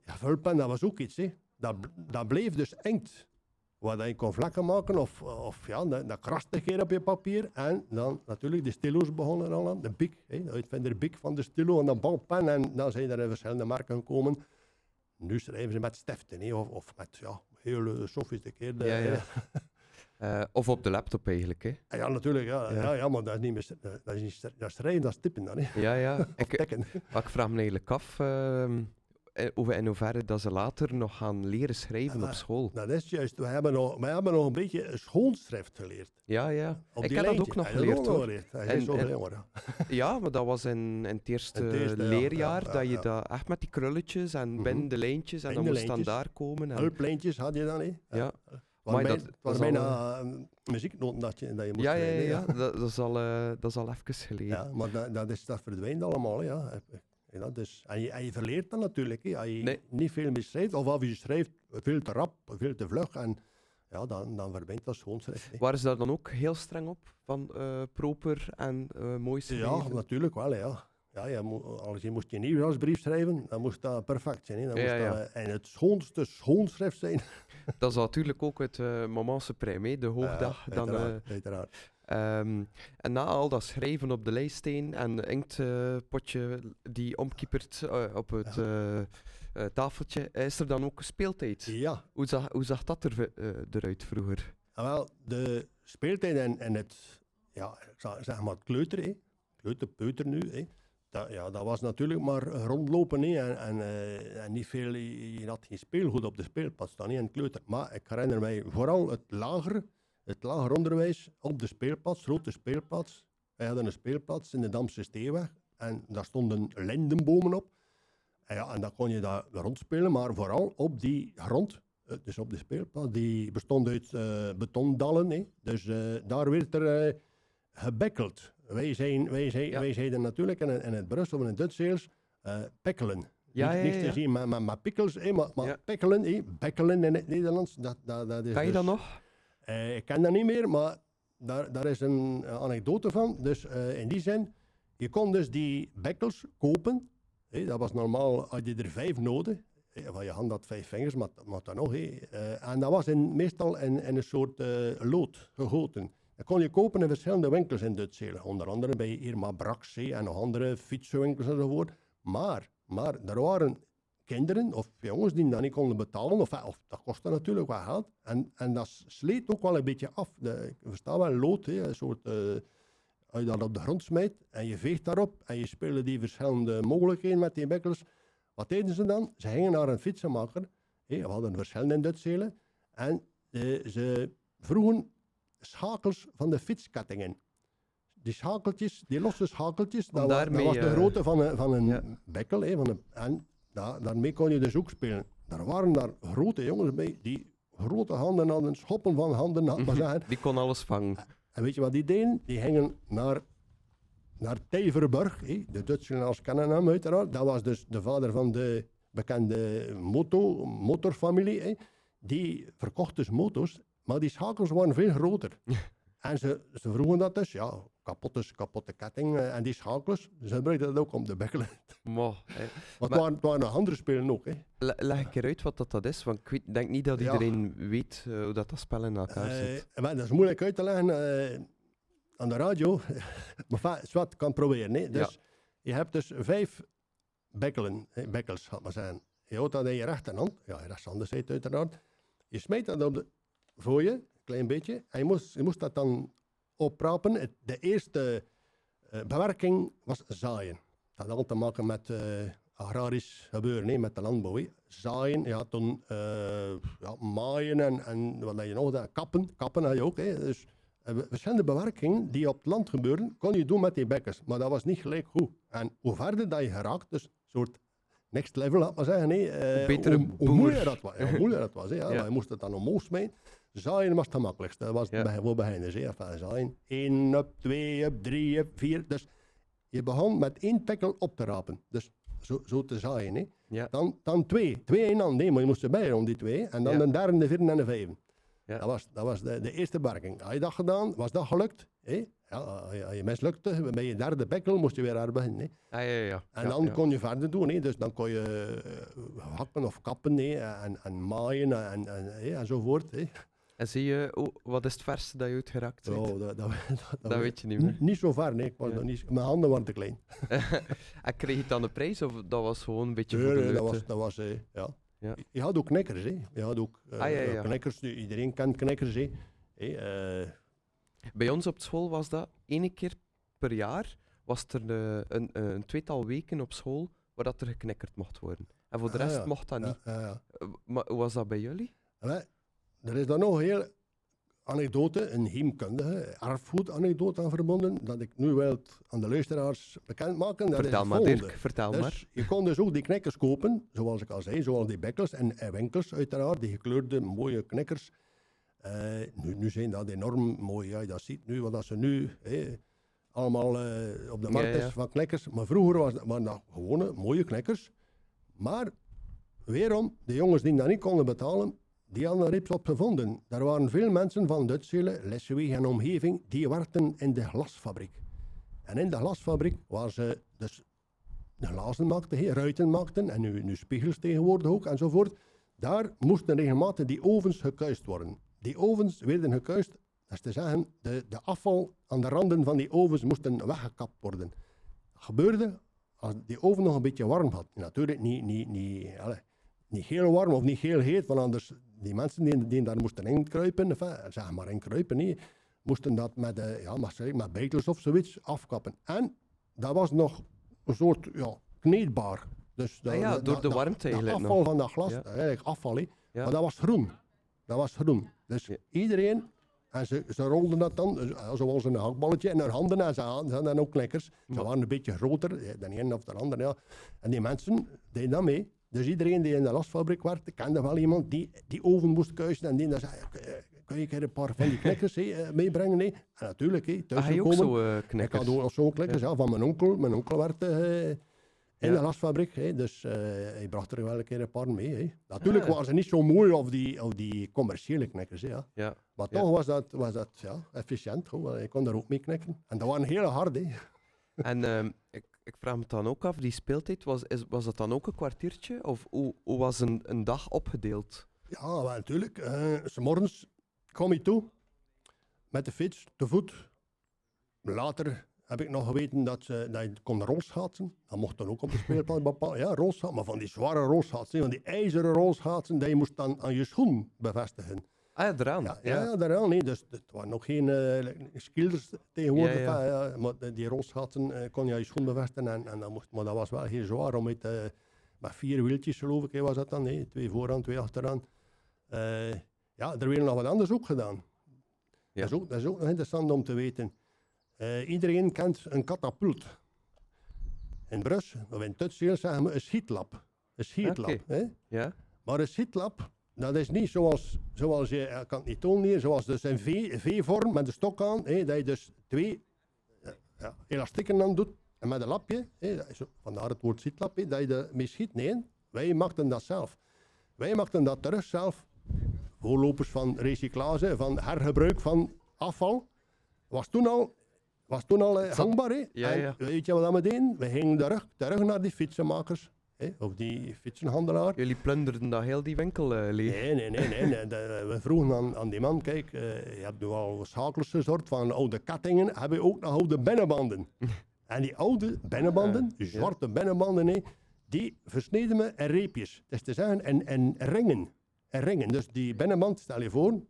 ja vulpen, dat was ook iets. Hè. Dat, dat bleef dus Wat je kon vlakken maken of, of ja, dat, dat kraste keer op je papier. En dan natuurlijk de stilo's begonnen al aan. De Bic, hè, de uitvinder Bic van de stilo en de balpen. En dan zijn er in verschillende merken gekomen. Nu schrijven ze met stiften hè, of, of met ja, hele sofisticeerde... Ja, ja. eh, Eh, of op de laptop eigenlijk, hè. ja, natuurlijk, ja, Ja. ja. Ja, maar dat is niet meer, dat is niet, dat is schrijven, dat is typen dan. Hè. Ja, ja. Ik, ik vraag me eigenlijk af ehm, eh, over in hoeverre dat ze later nog gaan leren schrijven Ja, op school. Dat is juist, we hebben nog, we hebben nog een beetje een schoolschrift geleerd. Ja, ja. Op ik heb dat ook nog geleerd, ook geleerd? Hij En- is zo en- jonger, ja. Ja, maar dat was in, in het eerste, In het eerste, ja, leerjaar, ja, ja, dat je ja. dat echt met die krulletjes en binnen de lijntjes en dan moest dan daar komen. En, Hulplijntjes had je dan, hè? ja. Maar dat- al, bijna eh, muzieknoten dat je, dat je moest ja, ja, ja, ja. Dat, dat, is al, eh, dat is al even geleden. Ja, maar dat, dat, is, dat verdwijnt allemaal, hè, ja. En, en, je, en je verleert dan natuurlijk. Hè. Als je Nee. niet veel meer schrijft, of als je schrijft veel te rap, veel te vlug, en, ja, dan, dan verbindt dat schoonschrift. hè. Waren ze daar dan ook heel streng op? Van eh, proper en eh, mooi schrijven? Ja, natuurlijk wel, ja. Ja, je moet, als je moest je nieuwsbrief schrijven, dan moest dat perfect zijn. Hè. Dan Ja, moest ja. dat eh, in het schoonste schoonschrift zijn. Dat is natuurlijk ook het uh, Mamanse Prime, de hoogdag. Ja, dan, eh, uiteraard, Ehm, en na al dat schrijven op de lijststeen en de inktpotje die omkiepert eh, op het eh, eh, tafeltje, is er dan ook speeltijd? Ja. Hoe zag, hoe zag dat er, eruit vroeger? Ah, wel, de speeltijd en, en het, ja, zeg maar het kleuter, hè. kleuter, peuter nu, hè. Dat, ja, dat was natuurlijk maar rondlopen hè. En, en, en niet veel, je, had geen speelgoed op de speelplaats staan, niet het kleuter. Maar ik herinner mij vooral het lager, het lager onderwijs op de speelplaats, grote speelplaats. Wij hadden een speelplaats in de Damse Steeweg en daar stonden lindenbomen op. En, ja, en dan kon je daar rondspelen, maar vooral op die grond, eh, dus op de speelplaats, die bestond uit eh, betondallen. Hè. Dus eh, daar werd er gebekkeld. Wij, zijn, wij, zijn, Ja. wij zeiden natuurlijk in, het- in het Brussel of in eh pekkelen. Ja, Niet- ja, te zien met, met, met pikkels, maar, maar Ja. pekkelen, hè, bekkelen in het Nederlands. Dat, dat, dat is Kan je dus- dat nog? Eh, ik ken dat niet meer, maar daar, daar is een eh, anekdote van. Dus eh, in die zin, je kon dus die bekkels kopen. Dat was normaal, had je er vijf nodig. hè, Van je hand had vijf vingers, maar, maar dan nog. en dat was in, meestal in, een soort lood gegoten. Dat kon je kopen in verschillende winkels in Duitsland. Onder andere bij Irma Brax hè, en nog andere fietsenwinkels enzovoort. Maar, maar er waren kinderen of jongens die dat niet konden betalen, of, of dat kostte natuurlijk wel geld. En, en dat sleet ook wel een beetje af. De, ik versta wel lood, hè, een soort, eh, als je dat op de grond smijt en je veegt daarop en je speelde die verschillende mogelijkheden met die bekkels. Wat deden ze dan? Ze gingen naar een fietsenmaker, hè, we hadden verschillende in Duitselen, en eh, ze vroegen schakels van de fietskettingen. Die schakeltjes, die losse schakeltjes, dat, daarmee, was de eh, grootte van een, van een ja. bekkel. Hè, van een, en da- daarmee kon je dus ook spelen. Daar waren daar grote jongens bij die grote handen hadden, schoppen van handen, had maar zeggen. Die kon alles vangen. En weet je wat die deden? Die gingen naar, naar hè, de Duitsers als kennen hem uiteraard. Dat was dus de vader van de bekende moto, motorfamilie. Die verkocht dus moto's, maar die schakels waren veel groter. en ze, ze vroegen dat dus, ja, kapotte, kapotte ketting eh, en die schakels. Ze gebruikten dat ook om te bekkelen. Maar, het waren, nog andere spelen ook. Hè. Le- leg ik eruit wat dat, dat is, want ik weet- denk niet dat Ja. iedereen weet eh, hoe dat, dat spel in elkaar Eh, zit. maar dat is moeilijk uit te leggen aan de radio. maar zwart kan proberen. Hè. Dus je hebt dus vijf bekkelen, bekkels, gaat maar zijn. Je houdt dat in je rechterhand, ja, je rechtshand zit uiteraard. Je smijt dat op de, voor je, klein beetje, je moest, je moest dat dan oprapen. De eerste eh, bewerking was zaaien. Dat had al te maken met eh, agrarisch gebeuren, met de landbouw. Zaaien, ja, toen eh, ja, maaien en, en wat had je nog, kappen, kappen had je ook. Hè. Dus verschillende bewerkingen die op het land gebeurden, kon je doen met die bekkers. Maar dat was niet gelijk goed. En hoe verder dat je geraakt, dus een soort next level, laat maar zeggen. hè, eh, betere hoe, hoe moeilijker dat was. Hoe moeilijker dat was hè, ja. Je moest het dan omhoog smijten. Zaaien was het gemakkelijkste. Dat was Ja. bij, voor beginners. hè. Enfin, zaaien. 1 up, 2 up, 3 up, 4. Dus je begon met één pekkel op te rapen. Dus zo, zo te zaaien. Hè. Ja. Dan, dan twee. Twee in hand. Nee, maar je moest erbij rond die twee. En dan Ja. de derde, de vierde en de vijfde. Ja. Dat was, dat was de, de eerste werking. Had je dat gedaan, was dat gelukt. Hè? Ja, als je- mislukte, bij je derde bekkel moest je weer aan beginnen. Hè? Ah, ja, ja, ja. En dan kon je verder doen. Hè? Dus dan kon je eh, hakken of kappen hè? En, en maaien en, en, hè? enzovoort. Hè? En zie je, oh, wat is het verste dat je uitgeraakt bent? Oh, dat, dat, dat, dat weet je niet meer. Niet, zo ver, nee. Ik was Ja. nog niet, mijn handen waren te klein. en kreeg je dan een prijs of dat was gewoon een beetje voor de nee, dat was, dat was eh, ja. Ja. Je had ook knikkers, hè. Je had ook eh, Ah, ja, knikkers. Iedereen kent knikkers, hè. Hè, Bij ons op school was dat één keer per jaar was er eh, een, een tweetal weken op school waar dat er geknikkerd mocht worden. En voor de Ah, rest ja. mocht dat ja, niet. ja, ja. Eh, Maar hoe was dat bij jullie? Er is dan nog een heel anekdote, een heemkundige erfgoed-anekdote aan verbonden, dat ik nu wil het aan de luisteraars bekendmaken. Dat is vertel maar, volgende. Dirk, vertel Dus maar. je kon dus ook die knikkers kopen, zoals ik al zei, zoals die bekkels en, en winkels uiteraard, die gekleurde mooie knikkers. Eh, nu, nu zijn dat enorm mooi, ja, dat ziet nu, wat dat ze nu, allemaal eh, op de Ja, markt is ja. van knikkers. Maar vroeger was waren dat gewone, mooie knikkers. Maar weerom, de jongens die dat niet konden betalen, die hadden er iets op gevonden. Er waren veel mensen van Duitselen, Lesseweg en omgeving, die werkten in de glasfabriek. En in de glasfabriek waar ze dus de glazen maakten, ruiten maakten en nu, nu spiegels tegenwoordig ook enzovoort. Daar moesten regelmatig die ovens gekuist worden. Die ovens werden gekuist, dat is te zeggen, de, de afval aan de randen van die ovens moesten weggekapt worden. Dat gebeurde als die oven nog een beetje warm had. Natuurlijk niet, niet, niet, allez, niet heel warm of niet heel heet, want anders die mensen die, die daar moesten inkruipen, enfin, zeg maar inkruipen, nee, moesten dat met, eh, ja, maar zeg, met of zoiets afkappen. En dat was nog een soort ja, kneedbaar. Dus Ah ja, door de warmte eigenlijk afval nog. van dat glas, Ja. eigenlijk afval. Ja. maar dat was groen. Dat was groen. Dus Ja. iedereen, en ze, ze rolden dat dan, zoals een hakballetje in hun handen, en ze hadden ze hadden dan ook knikkers. Ze Ja. waren een beetje groter, eh, de een of de ander. Ja. En die mensen deden dat mee. Dus iedereen die in de glasfabriek werkte, kende wel iemand die die oven moest kuisen. En die dan zei, "Eh, kun je een paar van die knikkers hè, eh, meebrengen? hè?" En natuurlijk, hè, thuis Ah, ook zo Ik knikkers? had ook zo'n knikkers ja. van mijn onkel. Mijn onkel eh, in de glasfabriek. hè, dus eh, hij bracht er wel een keer een paar mee. hè. Natuurlijk waren ze niet zo mooi als die, die commerciële knikkers. Ja. Ja. Maar toch was dat, was dat ja, efficiënt. Hoor. Je kon daar ook mee knikken. En dat waren hele harde. En ehm, ik, ik vraag me dan ook af, die speeltijd, was, is, was dat dan ook een kwartiertje? Of hoe, hoe was een, een dag opgedeeld? Ja, wel, natuurlijk. eh, s morgens kwam ik toe met de fiets, te voet. Later heb ik nog geweten dat, ze, dat je kon rolschaatsen. Dat mocht dan ook op de speelplaats bepaald. Ja, rolschaatsen, maar van die zware rolschaatsen, van die ijzeren rolschaatsen, die je moest dan aan je schoen bevestigen. Ah ja, eraan. Ja, ja. ja daaraan. Nee. Dus het waren nog geen skilders tegenwoordig. Ja, ja. maar die rolschaatsen eh, kon je aan je schoen bevestigen. En, en dat moest, maar dat was wel heel zwaar om met, met vier wieltjes, geloof ik, was dat dan. Nee, twee vooraan, twee achteraan. Ja, er werd nog wat anders ook gedaan. Ja. Dat, is ook, dat is ook nog interessant om te weten. Eh, iedereen kent een katapult. In Brus, of in Tutseel zeggen we een schietlap. Een schietlap. Hè. Ja? Maar een schitlap, dat is niet zoals, zoals je, ik kan het niet tonen hier, zoals dus een V-vorm met een stok aan, hè, dat je dus twee eh, ja, elastieken aan doet en met een lapje, hè, vandaar het woord schitlap, hè, dat je ermee schiet. Nee, wij maakten dat zelf. Wij maakten dat terug zelf. Voorlopers van recyclage, van hergebruik van afval, was toen al, was toen al eh, hangbaar. Hè? Ja, En ja. Weet je wat we deden? We gingen terug, terug naar die fietsenmakers, hè, of die fietsenhandelaar. Jullie plunderden dat heel die winkel eh, leeg. Nee, nee, nee. nee, nee. De- we vroegen aan, aan die man, kijk, eh, je hebt nu al schakels gezorgd van oude kattingen, hebben we ook nog oude binnenbanden. en die oude binnenbanden, die zwarte binnenbanden, nee, die versneden we in reepjes. Dat is te zeggen, in, in ringen. In ringen. Dus die binnenband, stel je voor,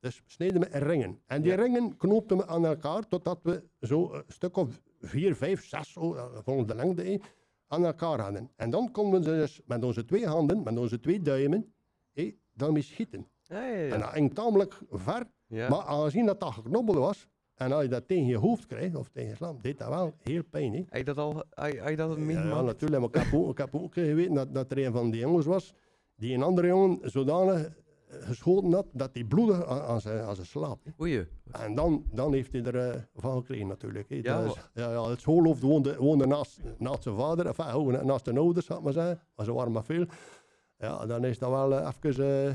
dus sneden we in ringen. En die Ja. ringen knoopten we aan elkaar totdat we zo een stuk of vier, vijf, zes, zo, eh, volgens de lengte, eh, aan elkaar hadden. En dan konden we ze dus met onze twee handen, met onze twee duimen, eh, daarmee schieten. Ja, ja, ja. En dat ging tamelijk ver, Ja. maar aangezien dat dat geknobbeld was, en als je dat tegen je hoofd krijgt, of tegen je slam, deed dat wel heel pijn. Heb je dat al heb je- dat Ja, meegemaakt? natuurlijk. Maar ik heb ook, ik heb ook geweten dat, dat er een van die jongens was, die een andere jongen zodanig geschoten had, dat hij bloedde aan, aan zijn, aan zijn slaap. Oei. En dan, dan heeft hij er eh, van gekregen natuurlijk. Ja, ja, ja, het schoolhoofd woonde, woonde naast, naast zijn vader, enfin, naast zijn ouders, zou ik maar zeggen. Maar ze waren maar veel. Ja, dan is dat wel eh, even... eh,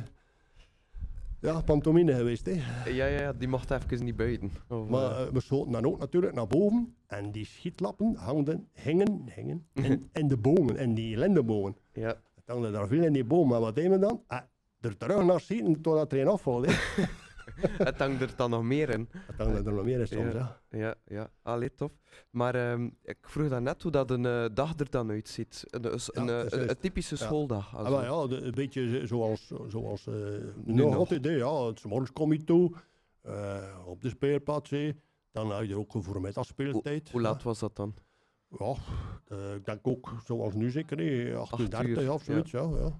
ja, pantomime geweest. Hè. Ja, ja, die mocht even niet buiten. Of, Maar we schoten dan ook natuurlijk naar boven. En die schietlappen hangden, hingen, hingen in, in de bomen, in die lindebomen. ja. Het hangde daar veel in die bomen. Maar wat deden we dan? Er terug naar schieten totdat er een afval. hè. het hangt er dan nog meer in. Het hangde er nog meer in soms. Ja. Ja. Ja, ja. Allee, tof. Maar ehm, ik vroeg dan net hoe dat een eh, dag er dan uitziet. Een, een, een, typische Ja. schooldag. Maar ja, de- een beetje zoals, zoals eh Nu nog altijd. hè, Ja, 's morgens kom je toe, eh, op de speelplaats. hè. Dan had je er ook een voormiddagspeeltijd. Hoe laat was dat dan? Ja, ik denk ook zoals nu zeker, hè, 8 uur Acht 30 uur, of zoiets. Ja. Ja,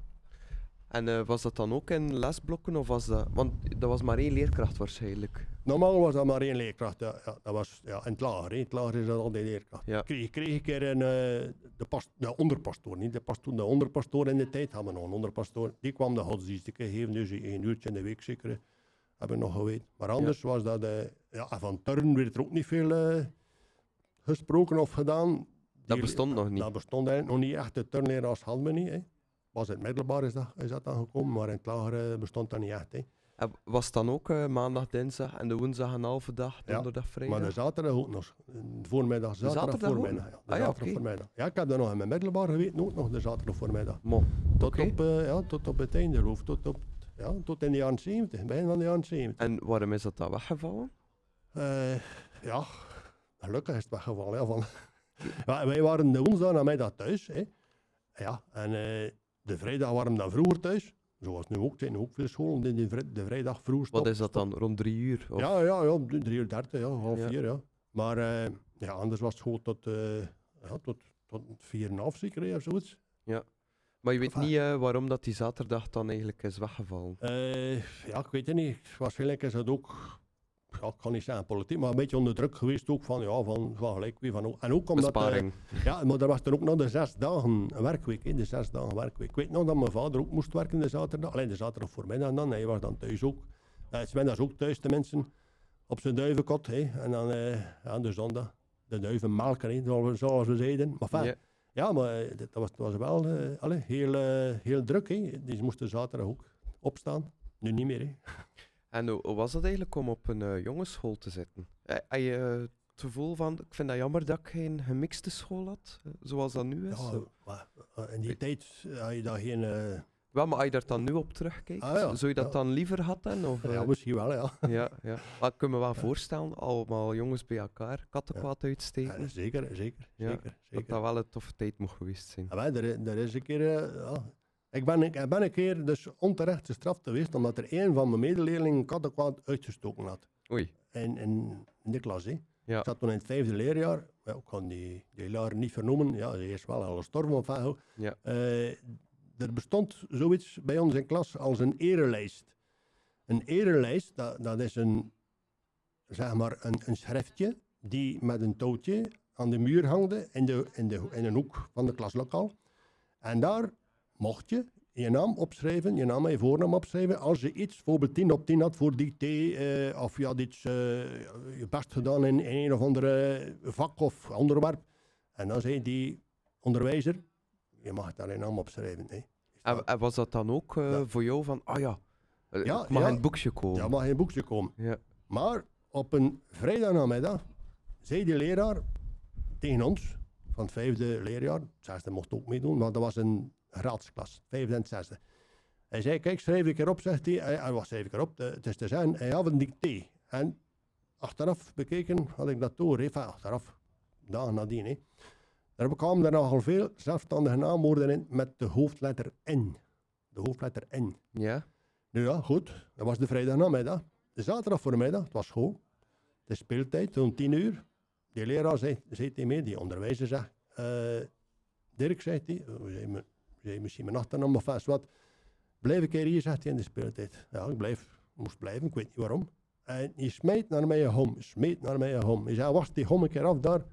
En eh, was dat dan ook in lesblokken of was dat... Want dat was maar één leerkracht waarschijnlijk. Normaal was dat maar één leerkracht. Ja, ja, dat was ja, in het lager. In het lager is dat altijd leerkracht. Ja. Kreeg, kreeg ik er een, eh, de, pas, de onderpastoor, niet de pastoor, de onderpastoor in de tijd. Hadden we nog een onderpastoor. Die kwam de godsdienst geven, dus één uurtje in de week zeker. Heb ik nog geweten. Maar anders was dat... eh ja, en van turn werd er ook niet veel... eh, gesproken of gedaan. Dat bestond nog niet. Dat bestond eigenlijk nog niet echt. De turnleraars hadden we niet. Hè. Pas in het middelbaar is dat, is dat dan gekomen, maar in het lagere bestond dat niet echt. Hè. En was het dan ook eh, maandag, dinsdag en de woensdag een halve dag, Ja, donderdag, vrijdag? Maar de zaterdag ook nog. De voormiddag, zaterdag, zaterdag voormiddag. Ja, de Ah ja, zaterdag voormiddag. Ja, ik heb dat nog in mijn middelbaar geweten, ook nog de zaterdag voormiddag. Mo, Tot, op, eh, ja, tot op het einde, geloof. Tot, op, ja, tot in de jaren 70, begin van de jaren 70. En waarom is dat dan weggevallen? Eh, ja, gelukkig is het weggevallen. Ja, van. Ja, wij waren de woensdag namiddag thuis. Hè. Ja, en eh, de vrijdag we dan vroeger thuis. Zoals nu ook, zijn ook veel scholen die de, vrij- de vrijdag vroeg Wat stoppen. is dat dan, rond drie uur? Of? Ja, ja, ja, drie uur dertig, ja, half Ja. vier, ja. Maar eh, ja, anders was het gewoon tot, eh ja, tot, tot vier en een half zeker, hè, of zoiets. Maar je weet Enfin. niet eh, waarom dat die zaterdag dan eigenlijk is weggevallen. Ja, ik weet het niet. Waarschijnlijk is het ook, ja, ik kan niet zeggen politiek, maar een beetje onder druk geweest ook van, ja, van, van gelijk wie van ook. En ook omdat, Besparing. ja, maar er was er ook nog de zes dagen werkweek, hè, de zes dagen werkweek. Ik weet nog dat mijn vader ook moest werken de zaterdag, alleen de zaterdag voormiddag dan, hij was dan thuis ook. Uh, Sven ook thuis, de mensen, op zijn duivenkot, hè, en dan eh, ja, de zondag, de duivenmelker, hè, zoals, we- zeiden. Maar enfin, Ja. ja, maar eh, dat was, dat was wel eh, allee, heel, heel druk. Hè. Die moesten zaterdag ook opstaan. Nu niet meer. Hè. En hoe, was dat eigenlijk om op een eh, jongensschool te zitten? Eh, Had je eh, het gevoel van, ik vind dat jammer dat ik geen gemixte school had, zoals dat nu is? Ja, maar, in die tijd had je daar geen... Wel, maar als je daar dan nu op terugkijkt, Ah, ja. zou je dat Ja. dan liever hadden? Of, ja, misschien wel, ja. ja, ja. Maar ik kan me wel voorstellen, allemaal jongens bij elkaar, kattenkwaad uitsteken, zeker, zeker, zeker. dat dat wel een toffe tijd mocht geweest zijn. Ja, maar er, er is een keer... ja. Ik, ben, ik ben een keer dus onterecht gestraft geweest omdat er een van mijn medeleerlingen kattenkwaad uitgestoken had. Oei, In, in, in de klas, hè. Ja. Ik zat toen in het vijfde leerjaar. Ja, ik kan die, die leraar niet vernoemen. Ja, ze is wel al gestorven of wat. Ja. Eh, er bestond zoiets bij ons in klas als een erelijst. Een erelijst, dat, dat is een, zeg maar een, een schriftje die met een touwtje aan de muur hangde in, de, in, de, in een hoek van de klaslokaal. En daar mocht je je naam opschrijven, je naam en je voornaam opschrijven. Als je iets, bijvoorbeeld 10 op 10 had voor dicté, eh, of je had iets, eh, je best gedaan in, in een of andere vak of onderwerp. En dan zei die onderwijzer, je mag daar je naam opschrijven. Hè. En, en was dat dan ook eh, Ja. voor jou van, ah ja, eh, Ja, mag ja. in het boekje komen? Ja, mag in een boekje komen. Ja. Maar op een vrijdagnamiddag zei de leraar tegen ons, van het vijfde leerjaar, het zesde mocht ook meedoen, maar dat was een graadsklas, vijfde en zesde. Hij zei, kijk, schrijf ik erop, zegt hij. Hij, was schrijf ik erop, de- het is te zijn, hij had een dicté. En achteraf bekeken had ik dat door, even achteraf, dagen nadien. Hè. Er kwamen er nogal veel zelfstandige naamwoorden in met de hoofdletter N. De hoofdletter N. Ja? Nu ja, goed. Dat was de vrijdagnamiddag. De zaterdag voormiddag, het was school. De speeltijd, zo'n tien uur. Die leraar zei, zei tegen mij, die onderwijzer zegt... eh, Dirk, zegt hij, zei, misschien mijn achternaam of vast wat. Blijf ik hier, zegt hij in de speeltijd. Ja, ik blijf, moest blijven, ik weet niet waarom. En hij smijt naar mij een hom, smijt naar mij een hom. Hij zei, was die hom een keer af daar,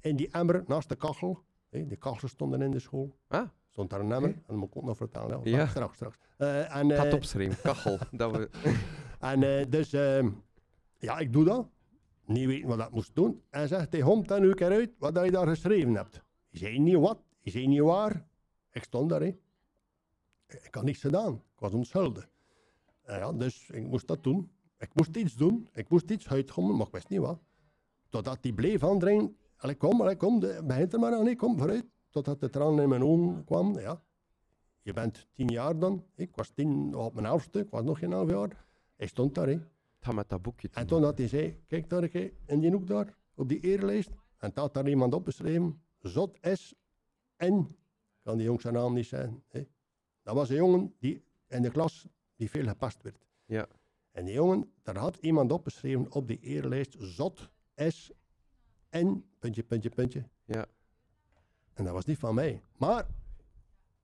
in die emmer, naast de kachel. Hè, die kachels stonden in de school. Ah, Stond daar een emmer, en dat moet ik ook nog vertellen. Ja. Straks, straks. Eh, en, eh, opschrijven, kachel. dat we... en eh, dus, ehm, ja, ik doe dat. Niet weten wat ik moest doen. En zegt hij, hom dan nu een keer uit wat dat je daar geschreven hebt. Ik zei niet wat, ik zei niet waar. Ik stond daar, hè. Ik had niets gedaan. Ik was onschuldig. En ja, dus ik moest dat doen. Ik moest iets doen. Ik moest iets uitgommen, maar ik wist niet wat. Totdat hij bleef aandringen. Allee, kom, allee, kom, begint er maar aan, hè, kom, vooruit. Totdat de tranen in mijn ogen kwam, ja. Je bent tien jaar dan. Ik was tien op mijn elfste, ik was nog geen elf jaar. Hij stond daar, hè. met dat boekje En toen had hij zei, kijk daar in die hoek daar, op die eerlijst. En toen had daar iemand opgeschreven, Zot S. N. Kan die jongen zijn naam niet zijn. Hè. Dat was een jongen die in de klas die veel gepast werd. Ja. En die jongen, daar had iemand opgeschreven op die eerlijst, Zot S. N. Puntje, puntje, puntje. Ja. En dat was niet van mij. Maar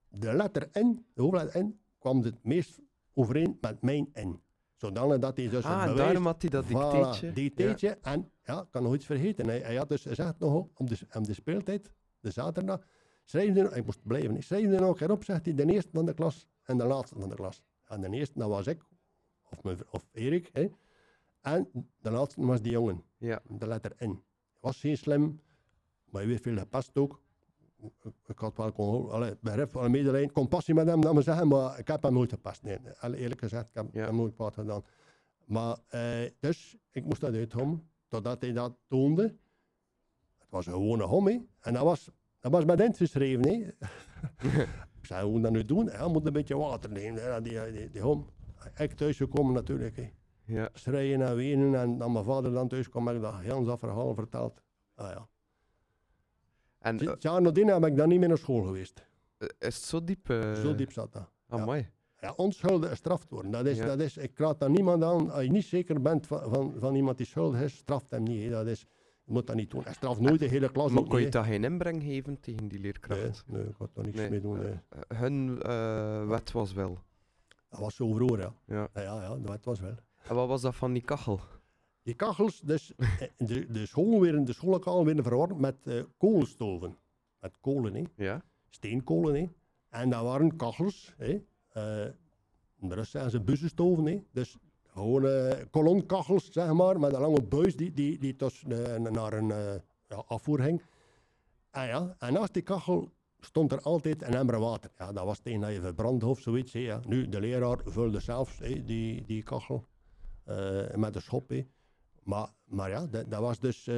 de letter N, de hoofdletter N, kwam het meest overeen met mijn N. Zodanig dat hij dus Ah, bewijs... daarom had hij dat Voilà, dicteetje. dicteetje. En ja, ik kan nog iets vergeten. Hij, hij had dus gezegd nog op de, op de speeltijd, de zaterdag, ik moest blijven, hè. schrijf er nog een keer op, zegt hij, de eerste van de klas en de laatste van de klas. En de eerste, dat was ik, of, mijn, of Erik, hè. en de laatste was die jongen, Ja. de letter N. Was geen slim, Maar je weet veel, dat past ook. Ik, had wel kon, allee, begrip, wel medelijden, compassie met hem, dat we zeggen, maar ik heb hem nooit gepast. Nee, Allee, eerlijk gezegd, ik heb Ja. hem nooit kwaad gedaan. Maar, eh, dus, ik moest dat uithommen, totdat hij dat toonde. Het was een gewone hom, hè. En dat was, dat was met ingeschreven, hè. ik zei, hoe moet dat nu doen? Hij moet een beetje water nemen, hè, die, die, die hom. Ik thuis gekomen natuurlijk, hè. Ja. Schreien en wenen en dan mijn vader dan thuis kwam, heb ik dat heel dat verhaal verteld. Ah ja. En Zes eh, nadien heb ik dan niet meer naar school geweest. is het zo diep? eh, Zo diep zat dat. Ah, ja. mooi. Ja, onschuldig gestraft worden. Dat is, Ja. dat is, ik raad daar niemand aan. Als je niet zeker bent van, van, van iemand die schuldig is, straft hem niet. Dat is, moet dat niet doen. Hij straft nooit de hele klas. Maar kon je daar geen inbreng geven tegen die leerkracht? Nee, nee, ik had daar niks Nee. mee doen. nee. Eh, hun eh, wet was wel. Dat was zo vroeger, ja. Ja. Ja, ja, ja dat was wel. En wat was dat van die kachel? Die kachels, dus eh, de, de school weer, de schoollokaal werden verwarmd met eh, koolstoven. Met kolen, hè. Ja? steenkolen. Hè. En dat waren kachels. Hè. Eh, in de zijn ze bussenstoven. Hè. Dus gewoon kolonkachels, zeg maar, met een lange buis die, die, die dus, eh, naar een eh, afvoer ging. En, ja, en naast die kachel stond er altijd een emmer water. Ja, dat was tegen dat je verbrandde of zoiets. Hè, ja. Nu, de leraar vulde zelfs die, die kachel eh, met een schop. Maar, maar ja, dat, dat was dus...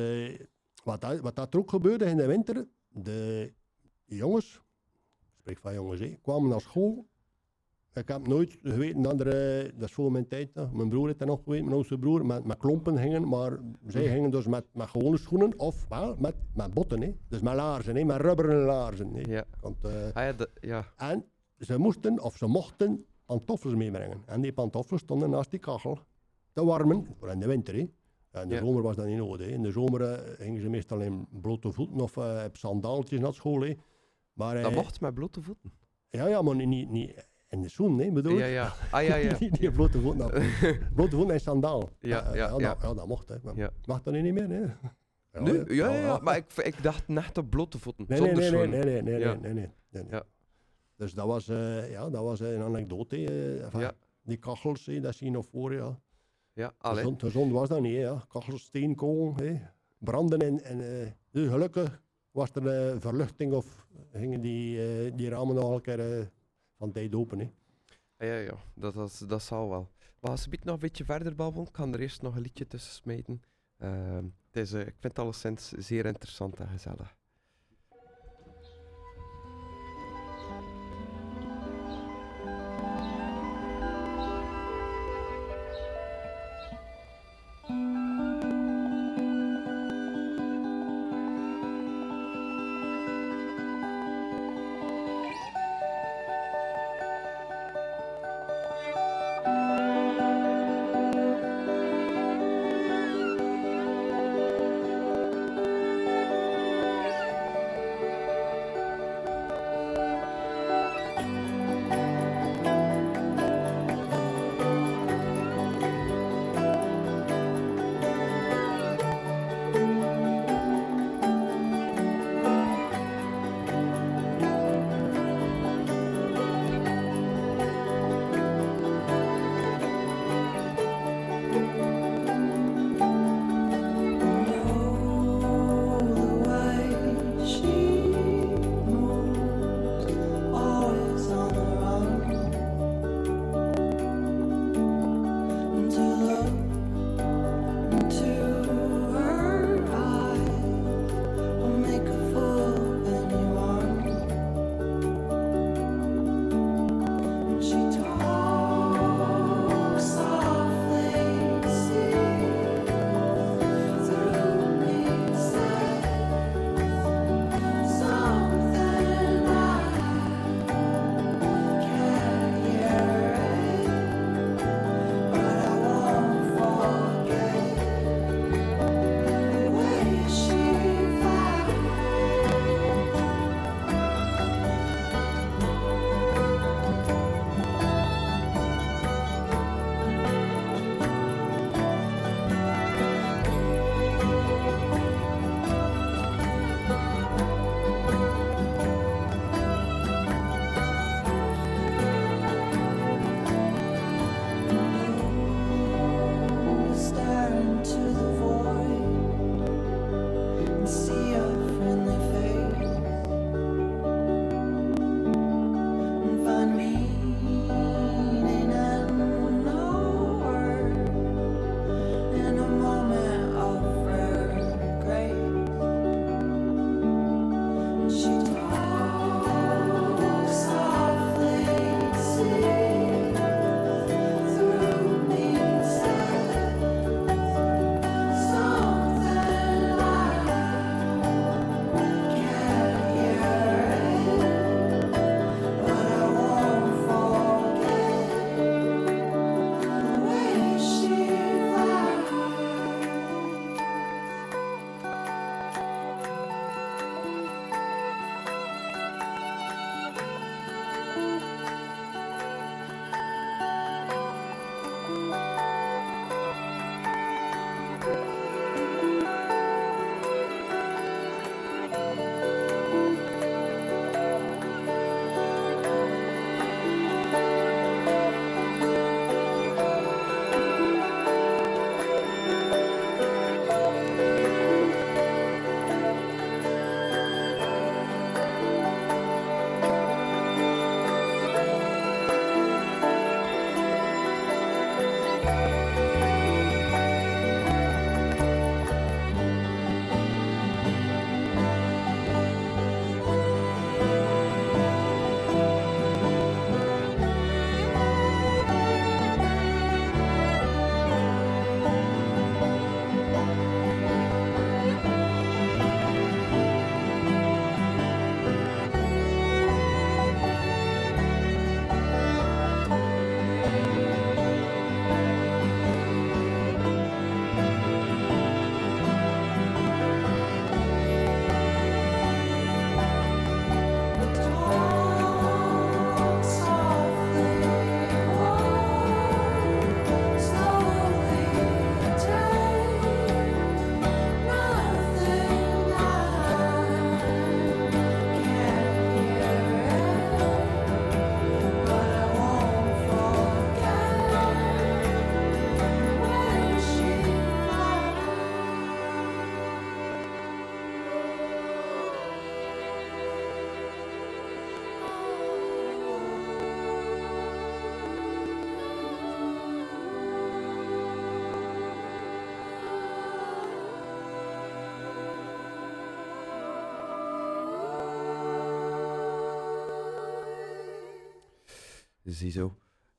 wat, wat dat er ook gebeurde in de winter, de jongens, ik spreek van jongens, hè, kwamen naar school. Ik heb nooit geweten dat er, eh, dat is voor mijn tijd, mijn broer heeft dat nog geweten, mijn oudste broer, met, met klompen gingen, maar zij gingen dus met, met gewone schoenen of wel met, met botten, hè. dus met laarzen, hè, met rubberen laarzen. Hè. Ja. Want, Ah, ja, de- ja. en ze moesten of ze mochten pantoffels meebrengen. En die pantoffels stonden naast die kachel te warmen, voor in de winter. Hè. Ja, in de Ja. zomer was dat niet nodig. Hè. In de zomer eh, gingen ze meestal in blote voeten of op sandaaltjes naar school. Hè. Maar, Dat mocht met blote voeten. Ja, ja, maar niet, niet in de schoen, hè, bedoel ik? Ja, ja. Ah, ja, ja. die blote voeten. nou. blote voeten en sandaal. Ja, Eh, ja, dat, ja. ja, dat mocht. Hè. Maar Ja. Mag dat nu niet meer? Nee, ja, Nu? Ja, ja, ja. ja, maar ik, ik dacht net op blote voeten. Nee, nee, zonder nee, nee, nee, nee, nee, Ja. nee, nee, nee, nee. Ja. Dus dat was, eh, ja, dat was een anekdote. eh, van Ja. Die kachels, hè, dat zie je nog voor, ja. Ja, allee. Gezond, gezond was dat niet, hè, ja. Kachels, steenkool, hè. branden en, en eh, dus gelukkig was er eh, verluchting of gingen die, eh, die ramen nog een keer eh, van tijd open. Hè. Ja, ja, dat, dat, dat zal wel. Maar als biedt nog een beetje verder babbelen, ik kan er eerst nog een liedje tussen smijten. Ehm, het is, eh, ik vind het alleszins zeer interessant en gezellig.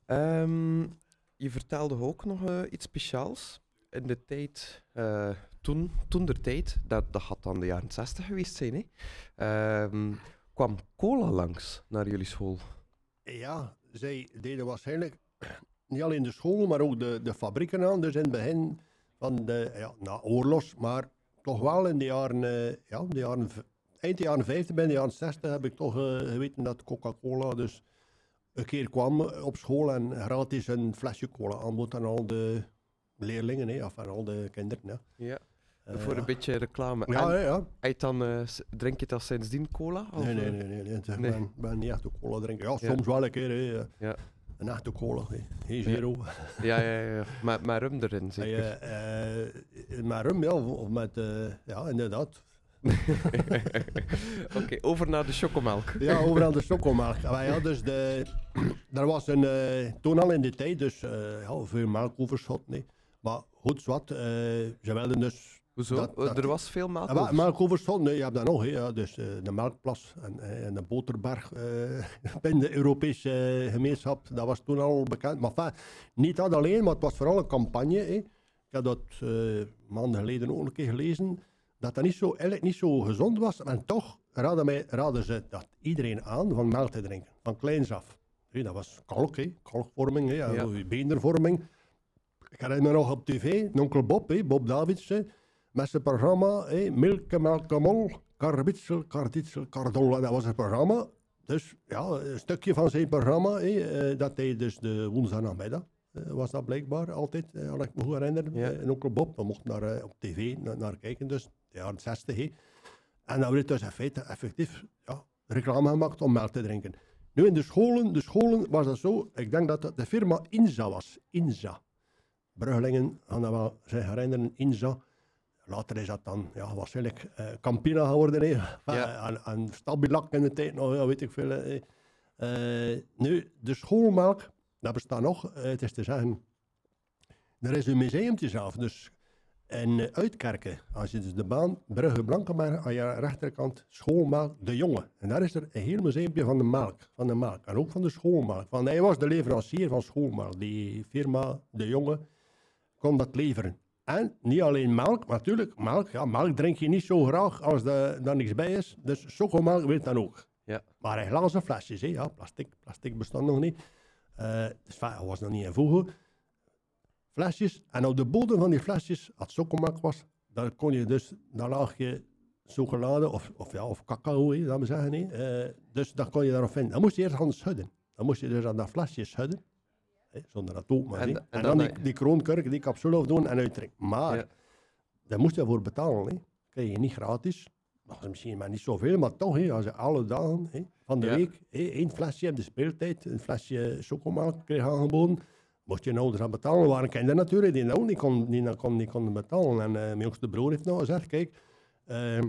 Ehm, je vertelde ook nog eh, iets speciaals. In de tijd, eh, toen, toen der tijd, dat, dat had dan de jaren 60 geweest zijn, hè? Ehm, kwam cola langs naar jullie school. Ja, zij deden waarschijnlijk niet alleen de school, maar ook de, de fabrieken aan. Dus in het begin van de, ja, na oorlogs, maar toch wel in de jaren, eh, ja, de jaren, eind de jaren 50, bij de jaren 60 heb ik toch eh, geweten dat Coca-Cola dus een keer kwam op school en gratis een flesje cola aanbood aan al de leerlingen, hè, of aan al de kinderen. Ja. Ja. Eh, Voor een beetje reclame. Ja, En ja, ja. eet dan, eh, drink je dat sindsdien cola? Of, Nee, nee, eh? nee. nee, nee. Ik Nee. ben, ben niet echt een cola drinken. Ja, Ja. soms wel een keer. Hè. eh, Ja. Een echte cola. hè. Geen zero. Ja, ja, ja. Met, met rum erin, zeker. Eh, eh, met rum, ja. Of met, eh, ja, inderdaad. Oké, over naar de chocomelk. Ja, overal de chocomelk. Maar ja, dus de, er was een, eh, toen al in de tijd, dus eh, ja, veel melkoverschot. Nee. Maar goed, zwart. eh, ze wilden dus... Hoezo? dat- dat- er was veel melk Ja, maar over. melkoverschot, nee, je hebt dat nog. Hè, dus de melkplas en, en de boterberg binnen de Europese gemeenschap, dat was toen al bekend. Maar enfin, niet dat alleen, maar het was vooral een campagne. Hè. Ik heb dat maanden geleden ook een keer gelezen, dat dat niet zo, eigenlijk niet zo gezond was. En toch raden, mij, raden ze dat iedereen aan van melk te drinken, van kleins af. Dat was kalk, kalkvorming, Ja. beendervorming. Ik herinner me nog op tv, onkel Bob, hè, Bob Davids, met zijn programma hè, Milke, Melkemol, Karbitsel, Karditsel, Kardol. Dat was het programma. Dus ja, een stukje van zijn programma, hè, eh, dat hij dus de woensdagnamiddag eh, was dat blijkbaar altijd, eh, als ik me goed herinner. Ja. En onkel Bob, we mochten naar, op tv naar, naar kijken, dus de jaren 60. hè. En dan werd dus in feite effectief ja, reclame gemaakt om melk te drinken. Nu in de scholen, de scholen was dat zo, ik denk dat de firma Inza was. Inza. Bruggelingen gaan dat wel zich herinneren, Inza. Later is dat dan ja, waarschijnlijk eh, Campina geworden. Ja. En, en in de tijd nog, ja, weet ik veel. hè. Eh, nu, de schoolmelk, dat bestaat nog. Eh, het is te zeggen, er is een museumtje zelf. Dus in eh, Uitkerken, als je dus de baan Brugge Blankenberg aan je rechterkant schoolmelk De Jonge. En daar is er een heel museumpje van de melk. Van de melk. En ook van de schoolmelk. Want hij was de leverancier van schoolmelk. Die firma De Jonge kon dat leveren. En niet alleen melk, maar natuurlijk, melk, ja, melk drink je niet zo graag als er daar niks bij is. Dus chocomelk weet dan ook. Ja. Maar in glazen flesjes, hè, ja, plastic, plastic bestond nog niet. Eh dus was nog niet in voegen. Flesjes, en op de bodem van die flesjes, als chocomelk was, daar kon je dus, daar lag je chocolade of, of, ja, of cacao, laten we zeggen. Eh, dus dat kon je daarop vinden. Dan moest je eerst gaan schudden. Dan moest je dus aan dat flesje schudden. Hè, zonder dat ook, maar En- en en, dan, dan, die, die kroonkurk, die capsule afdoen en uitdrinken. Maar, Ja. daar moest je voor betalen. Hè. krijg je niet gratis. Dat is misschien maar niet zoveel, maar toch, hè, als je alle dagen hè, van de Ja. week hè, één flesje op de speeltijd, een flesje chocomelk kreeg aangeboden, moest je ouders aan betalen. Waren kinderen natuurlijk die dat ook niet konden, die kon, niet konden betalen. En eh, mijn jongste broer heeft nog gezegd, kijk, ehm,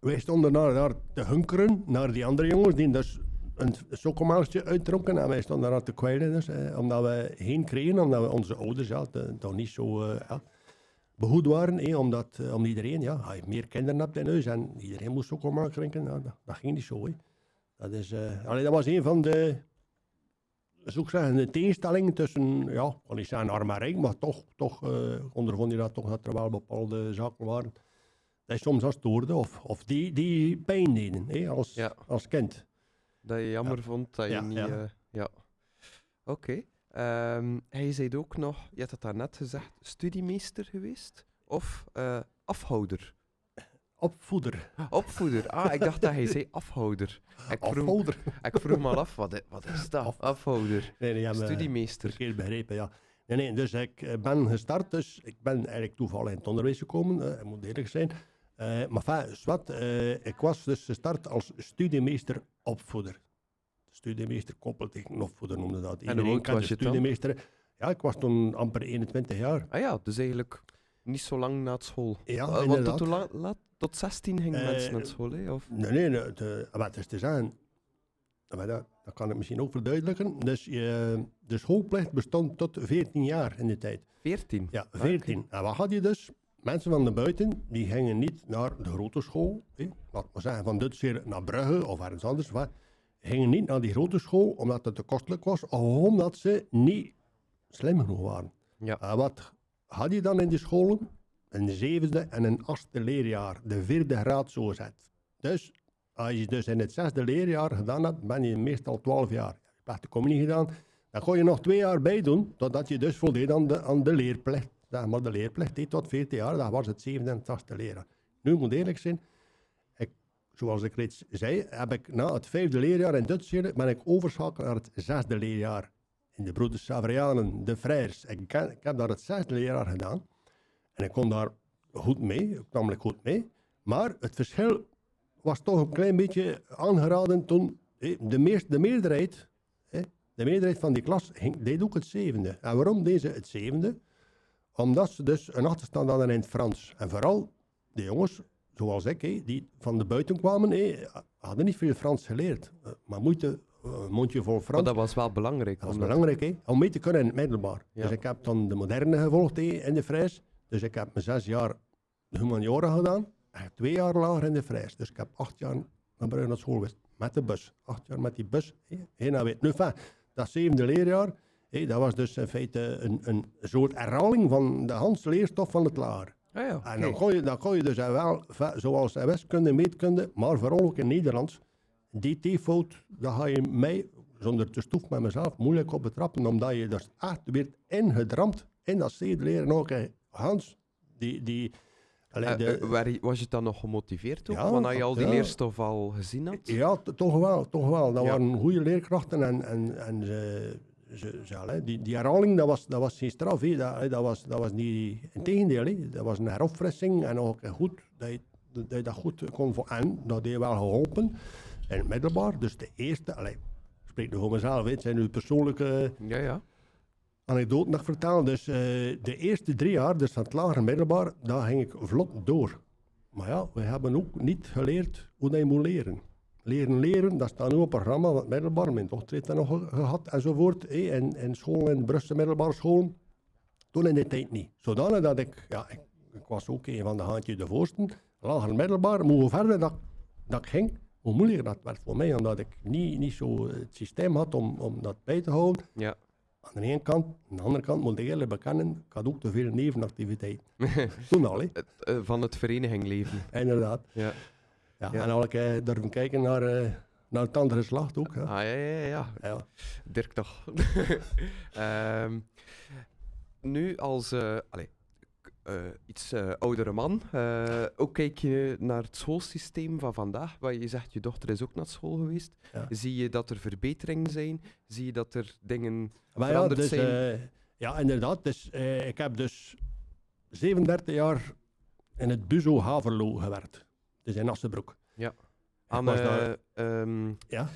wij stonden naar, daar te hunkeren, naar die andere jongens die dus een chocomelkje uitdronken en wij stonden daar te kwijlen, dus, eh, omdat we geen kregen, omdat we onze ouders ja, te- toch niet zo... eh, behoed waren, hè, omdat eh, om iedereen, ja, je meer kinderen hebt in huis en iedereen moest ook maar drinken, nou, dat, ging niet zo. Dat, is, eh, allee, dat was een van de, zou ik zeggen, de tegenstellingen tussen, ja, ik kan niet zeggen arm en rijk, maar toch, toch eh, ondervond je dat toch dat er wel bepaalde zaken waren. Dat je soms als stoorde of, of die, die pijn deden hè, als, Ja. als kind. Dat je jammer vond dat je Ja, niet... ja. eh, ja. Oké. Ehm, hij zei ook nog, je had het daarnet gezegd, studiemeester geweest? Of eh, afhouder? Opvoeder. Opvoeder. Ah, ik dacht dat hij zei afhouder. Ik vroeg, Afhouder. ik vroeg me al af, wat, wat is dat? Af- Afhouder. Nee, nee, Studiemeester. Verkeerd begrepen, ja. Nee, nee, dus ik eh, ben gestart, dus ik ben eigenlijk toevallig in het onderwijs gekomen, eh, ik moet eerlijk zijn. Eh, maar enfin, zwart, ik was dus gestart als studiemeester opvoeder. Studiemeester koppeltechniek opvoeder noemde dat. En hoe oud was je dan? Ja, ik was toen amper 21 jaar. Ah ja, dus eigenlijk niet zo lang na het school. Ja, Eh, want tot, tot 16 gingen Eh, mensen naar school, hè? Of? Nee, nee, nee de, maar het is te zeggen, maar dat, dat kan ik misschien ook verduidelijken. Dus je, de schoolplicht bestond tot 14 jaar in de tijd. 14? Ja, 14. En wat had je dus? Mensen van de buiten, die gingen niet naar de grote school. Hè? Laat maar zeggen, van Duitsland naar Brugge of ergens anders. Wat. gingen niet naar die grote school omdat het te kostelijk was, of omdat ze niet slim genoeg waren. Ja. En wat had je dan in die scholen? Een zevende en een achtste leerjaar, de vierde graad zo zet. Dus als je dus in het zesde leerjaar gedaan hebt, ben je meestal 12 jaar. Je hebt de communie gedaan, dan kon je nog twee jaar bij doen, totdat je dus voldeed aan de, aan de leerplicht. Maar de leerplicht tot 14 jaar, dat was het zevende en het achtste leerjaar. Nu moet eerlijk zijn, ik, zoals ik reeds zei, heb ik na het vijfde leerjaar in Duits leren, ben ik overschakeld naar het zesde leerjaar. In de Broeders Savrianen, de Frères. Ik, heb daar het zesde leerjaar gedaan. En ik kon daar goed mee, er goed mee. Maar het verschil was toch een klein beetje aangeraden toen eh, de, meest, de meerderheid, de meerderheid van die klas ging, deed ook het zevende. En waarom deed ze het zevende? Omdat ze dus een achterstand hadden in het Frans. En vooral de jongens, zoals ik, die van de buiten kwamen, hadden niet veel Frans geleerd. Eh, maar moeite, mondje vol Frans. Maar dat was wel belangrijk. Dat was belangrijk, hè? om mee te kunnen in het middelbaar. Ja. Dus ik heb dan de moderne gevolgd hè, in de Frijs. Dus ik heb mijn zes jaar de humaniora gedaan. En twee jaar lager in de Frijs. Dus ik heb acht jaar naar Bruin naar school geweest. Met de bus. Acht jaar met die bus. Heen naar weer. Nu, enfin, dat zevende leerjaar, hè, dat was dus in feite een, een soort herhaling van de Hans leerstof van het lager. Ah ja, En dan kon je, dan kon je dus wel, zoals in wiskunde, meetkunde, maar vooral ook in Nederlands, die T-fout, daar ga je mij, zonder te stoef met mezelf, moeilijk op betrappen, omdat je dus echt weer ingedramd in dat leren ook. hè. Hans, die... die allee, Eh, de- eh, waar- was je dan nog gemotiveerd ook? Ja, Want je al die ja. leerstof al gezien had? Ja, toch wel, toch wel. Dat Ja. waren goede leerkrachten en, en, en ze, ze, ze, allee, die, die herhaling, dat was, dat was geen straf. Dat, dat, was, dat was niet, integendeel, hè. dat was een heropfrissing en ook goed, dat je dat, je dat goed kon voor En dat deed wel geholpen het middelbaar. Dus de eerste, allee, ik spreek nu voor mezelf, het zijn nu persoonlijke Ja, ja. anekdoten dat ik vertel. Dus eh, de eerste drie jaar, dus van het lager en middelbaar, daar ging ik vlot door. Maar ja, we hebben ook niet geleerd hoe dat je moet leren. Leren leren, dat staat nu op het programma van het middelbaar. Mijn dochter heeft dat nog ge- gehad enzovoort. school, in Brussel middelbare school. Toen in die tijd niet. Zodanig dat ik, ja, ik, ik was ook een van de haantjes de voorsten. Lager en middelbaar, maar hoe verder dat, dat ging, hoe moeilijker dat werd voor mij. Omdat ik niet, niet zo het systeem had om, om dat bij te houden. Ja. Aan de ene kant, aan de andere kant moet ik eerlijk bekennen, ik had ook te veel nevenactiviteiten. Toen al, hè. Eh, van het verenigingleven. inderdaad. Ja. Ja, Ja. En al ik eh, durven kijken naar, eh, naar het andere geslacht ook. Ja. Ah, ja, ja, ja. Ja. Dirk toch. Ehm, nu als eh, allee, eh, iets eh, oudere man, eh, ook kijk je naar het schoolsysteem van vandaag, waar je zegt, je dochter is ook naar school geweest. Ja. Zie je dat er verbeteringen zijn? Zie je dat er dingen Maar ja, veranderd dus, zijn? ja, inderdaad. Dus, ik heb dus 37 jaar in het Buzo Haverlo gewerkt. Dus in Assenbroek. Ja. Aan, daar- ehm, ja.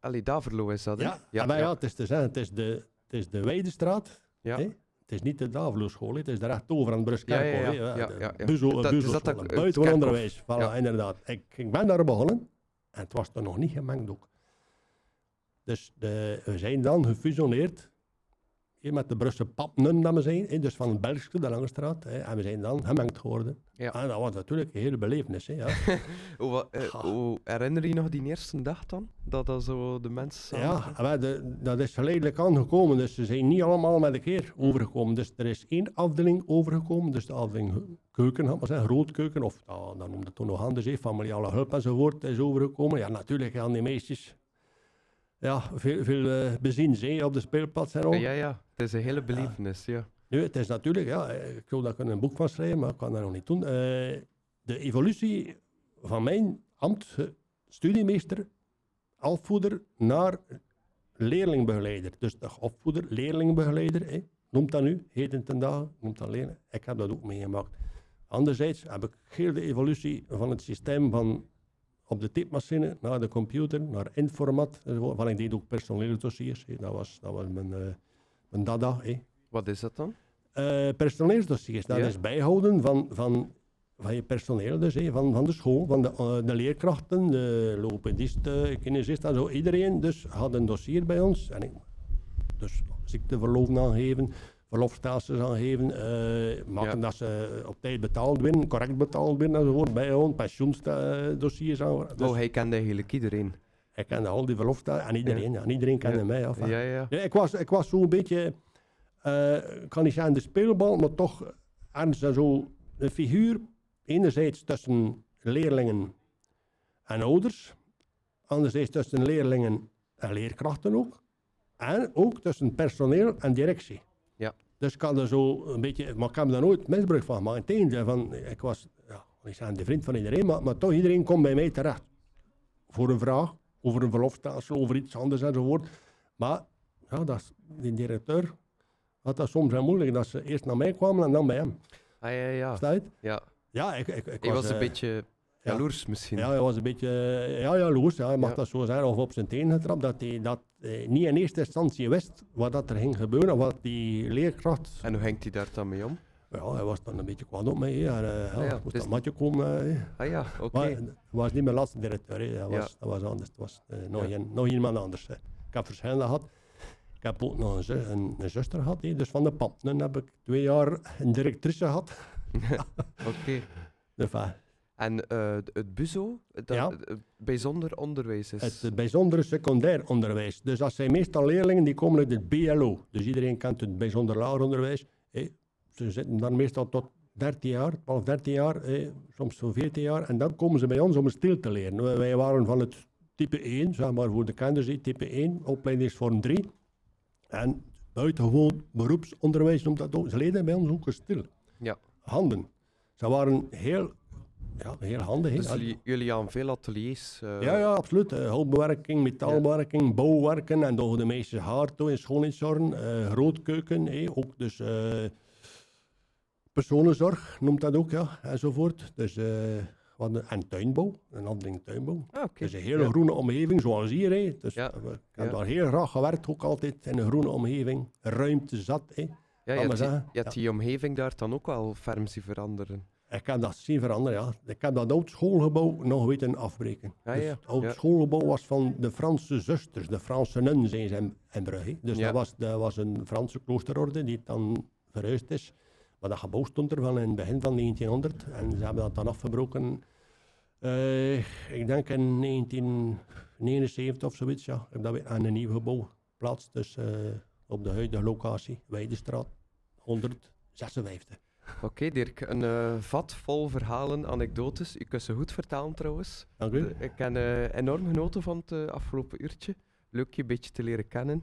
Allee, Daverlo is dat, hè? Ja, ja, maar ja, het is zeggen, het is de, het is de Weidestraat. Ja. hè. Het is niet de Davelo-school, hè. het is daar echt over aan het Bruskerkhof. Ja, ja, ja, ja, De buitengewoon onderwijs. Voilà, inderdaad. Ik, ik ben daar begonnen en het was er nog niet gemengd ook. Dus de, we zijn dan gefusioneerd met de Brusselse Papnen, dat we zijn, dus van het Belgische, de Lange Straat. hè, en we zijn dan gemengd geworden. Ja. En dat was natuurlijk een hele belevenis. Hè, ja. Hoe, eh, hoe herinner je nog die eerste dag dan? Dat dat zo de mensen Ja, maar de, dat is geleidelijk aangekomen. Dus ze zijn niet allemaal met een keer overgekomen. Dus er is één afdeling overgekomen. Dus de afdeling keuken, had maar zeggen, grootkeuken. Of nou, dan noemde het toen nog anders, hè, familiale hulp enzovoort is overgekomen. Ja, natuurlijk gaan die meisjes ja, veel, veel bezien zijn op de speelplaats en al. Ja, ja, het is een hele belevenis, ja. Nu, het is natuurlijk, ja, ik wil daar kunnen een boek van schrijven, maar ik kan dat nog niet doen. Eh, de evolutie van mijn ambt, eh, studiemeester, afvoeder naar leerlingbegeleider. Dus de opvoeder, leerlingbegeleider, hè, noemt dat nu, heden ten dagen, noemt dat leren. Ik heb dat ook meegemaakt. Anderzijds heb ik heel de evolutie van het systeem van op de typemachine naar de computer, naar informat, enzovoort. Want ik deed ook personele dossiers, hè. Dat, was, dat was mijn, eh, mijn dada. Hè. Wat is dat dan? Eh, personeelsdossiers, dat Ja. is bijhouden van, van, van je personeel, dus, hè, van, van de school, van de, eh, de leerkrachten, de logopedisten, kinesisten en zo. Iedereen dus had een dossier bij ons. En ik, dus ziekteverlof aangeven, verlofstelsels aangeven, eh maken Ja. dat ze op tijd betaald werden, correct betaald werden enzovoort, bijhouden, pensioensdossiers aan. Dus oh, hij kende eigenlijk iedereen. Ik kende al die verlofte en iedereen. Ja. En iedereen kende Ja. mij. Af. Ja, ik was, ik was zo'n beetje, eh, ik kan niet zeggen de speelbal, maar toch ergens zo een figuur. Enerzijds tussen leerlingen en ouders. Anderzijds tussen leerlingen en leerkrachten ook. En ook tussen personeel en directie. Ja. Dus ik had er zo een beetje, maar ik heb daar nooit misbruik van gemaakt. Integendeel, van, ik was, ja, ik de vriend van iedereen, maar, maar toch iedereen komt bij mij terecht. Voor een vraag, over een verlofstelsel, over iets anders enzovoort. Maar ja, dat is, die directeur had dat soms wel moeilijk, dat ze eerst naar mij kwamen en dan bij hem. Ah, ja, ja. Het? Ja. Ja, ik, ik, ik Hij was een eh, beetje ja. jaloers misschien. Ja, hij was een beetje eh, ja, jaloers, ja, je mag Ja. dat zo zeggen, of op zijn teen getrapt, dat hij dat eh, niet in eerste instantie wist wat dat er ging gebeuren, wat die leerkracht... En hoe hangt hij daar dan mee om? Ja, hij was dan een beetje kwaad op mij, hè, en eh, ja, ja, moest dus- dat matje komen. eh. Ah ja, oké. Maar was niet mijn laatste directeur. Dat, Ja. was, dat was anders. Het was eh, nog, Ja. een, nog iemand anders. Ik heb verschillende gehad. Ik heb ook nog een, een, een zuster gehad, dus van de pap. Dan heb ik twee jaar een directrice gehad. Oké. Dus, eh, En eh, het BUZO, dat Ja. bijzonder onderwijs is. het bijzondere secundair onderwijs. Dus dat zijn meestal leerlingen die komen uit het BLO. Dus iedereen kent het bijzonder lager onderwijs. Ze zitten dan meestal tot 13 jaar, 12, 13 jaar, soms zo'n 14 jaar. En dan komen ze bij ons om stil te leren. Wij- Wij waren van het type 1, zeg maar voor de kinders, type 1, opleidingsvorm 3. En buitengewoon beroepsonderwijs noemt dat ook. Ze leden bij ons ook een stil. Ja. Handen. Ze waren heel, ja, heel handig. Dus jullie, jullie aan veel ateliers. eh, Ja, ja, absoluut. Uh, houtbewerking, metaalbewerking, bouwwerken en door de meisjes haar toe in schoonheidszorgen, eh grootkeuken, eh, ook dus eh, personenzorg noemt dat ook, ja, enzovoort. Dus, eh, we hadden- en tuinbouw, een handeling tuinbouw. Ah. Dus een hele Ja. groene omgeving, zoals hier. hè. Dus, Ja. eh, Ik heb Ja. daar heel graag gewerkt, ook altijd in een groene omgeving. Ruimte zat. hè. Ja, je hebt, die, zeggen. je hebt die omgeving daar dan ook wel ferm zien veranderen. Ik heb dat zien veranderen, ja. Ik heb dat oud schoolgebouw nog weten afbreken. Ja, dus het oud ja. schoolgebouw was van de Franse zusters, de Franse nunnen zijn ze in, in Brugge. Dus dat, was, dat was een Franse kloosterorde die dan verhuisd is. Maar dat gebouw stond er van in het begin van 1900 en ze hebben dat dan afgebroken. eh, ik denk in 1979 of zoiets, ja. Ik heb dat weer aan een nieuw gebouw geplaatst, dus eh, op de huidige locatie, Weidestraat 156. Oké, Dirk, een eh, vat vol verhalen, anekdotes. Je kunt ze goed vertalen trouwens. Dank u. Ik heb eh, enorm genoten van het eh, afgelopen uurtje. Leuk je een beetje te leren kennen.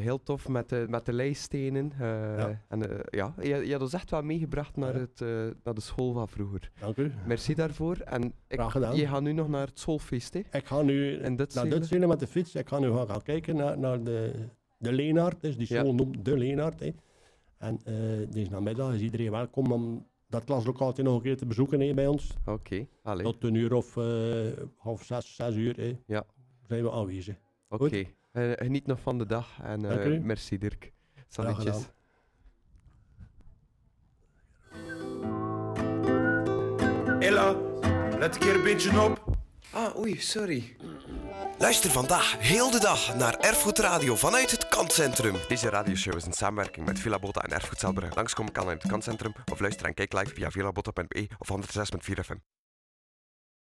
Heel tof met de, met de lijststenen. eh, Ja. En ja, je, je had ons echt wel meegebracht naar, Ja. het, naar de school van vroeger. Dank u. Merci daarvoor. En ik, Graag gedaan. je gaat nu nog naar het schoolfeest, hè? Ik ga nu In naar Duitsland? Duitsland met de fiets. Ik ga nu gaan, gaan kijken naar, naar de, de Leenaard. Dus die Ja. school noemt de Leenaard. Hè. En eh deze namiddag is iedereen welkom om dat klaslokaaltje nog een keer te bezoeken hè, bij ons. Oké, allee. Tot een uur of eh, half zes, zes uur hè, Ja. zijn we aanwezig. Oké. Eh, geniet nog van de dag en eh, merci Dirk. Salutjes. Ella, let een keer een beetje op. Ah, oei, sorry. Luister vandaag heel de dag naar Erfgoed Radio vanuit het Kantcentrum. Deze radioshow is een samenwerking met Villa Bota en Erfgoed Zelbrugge. Langskomen kan in het kantcentrum of luister en kijk live via villabotta.be of 106.4 FM.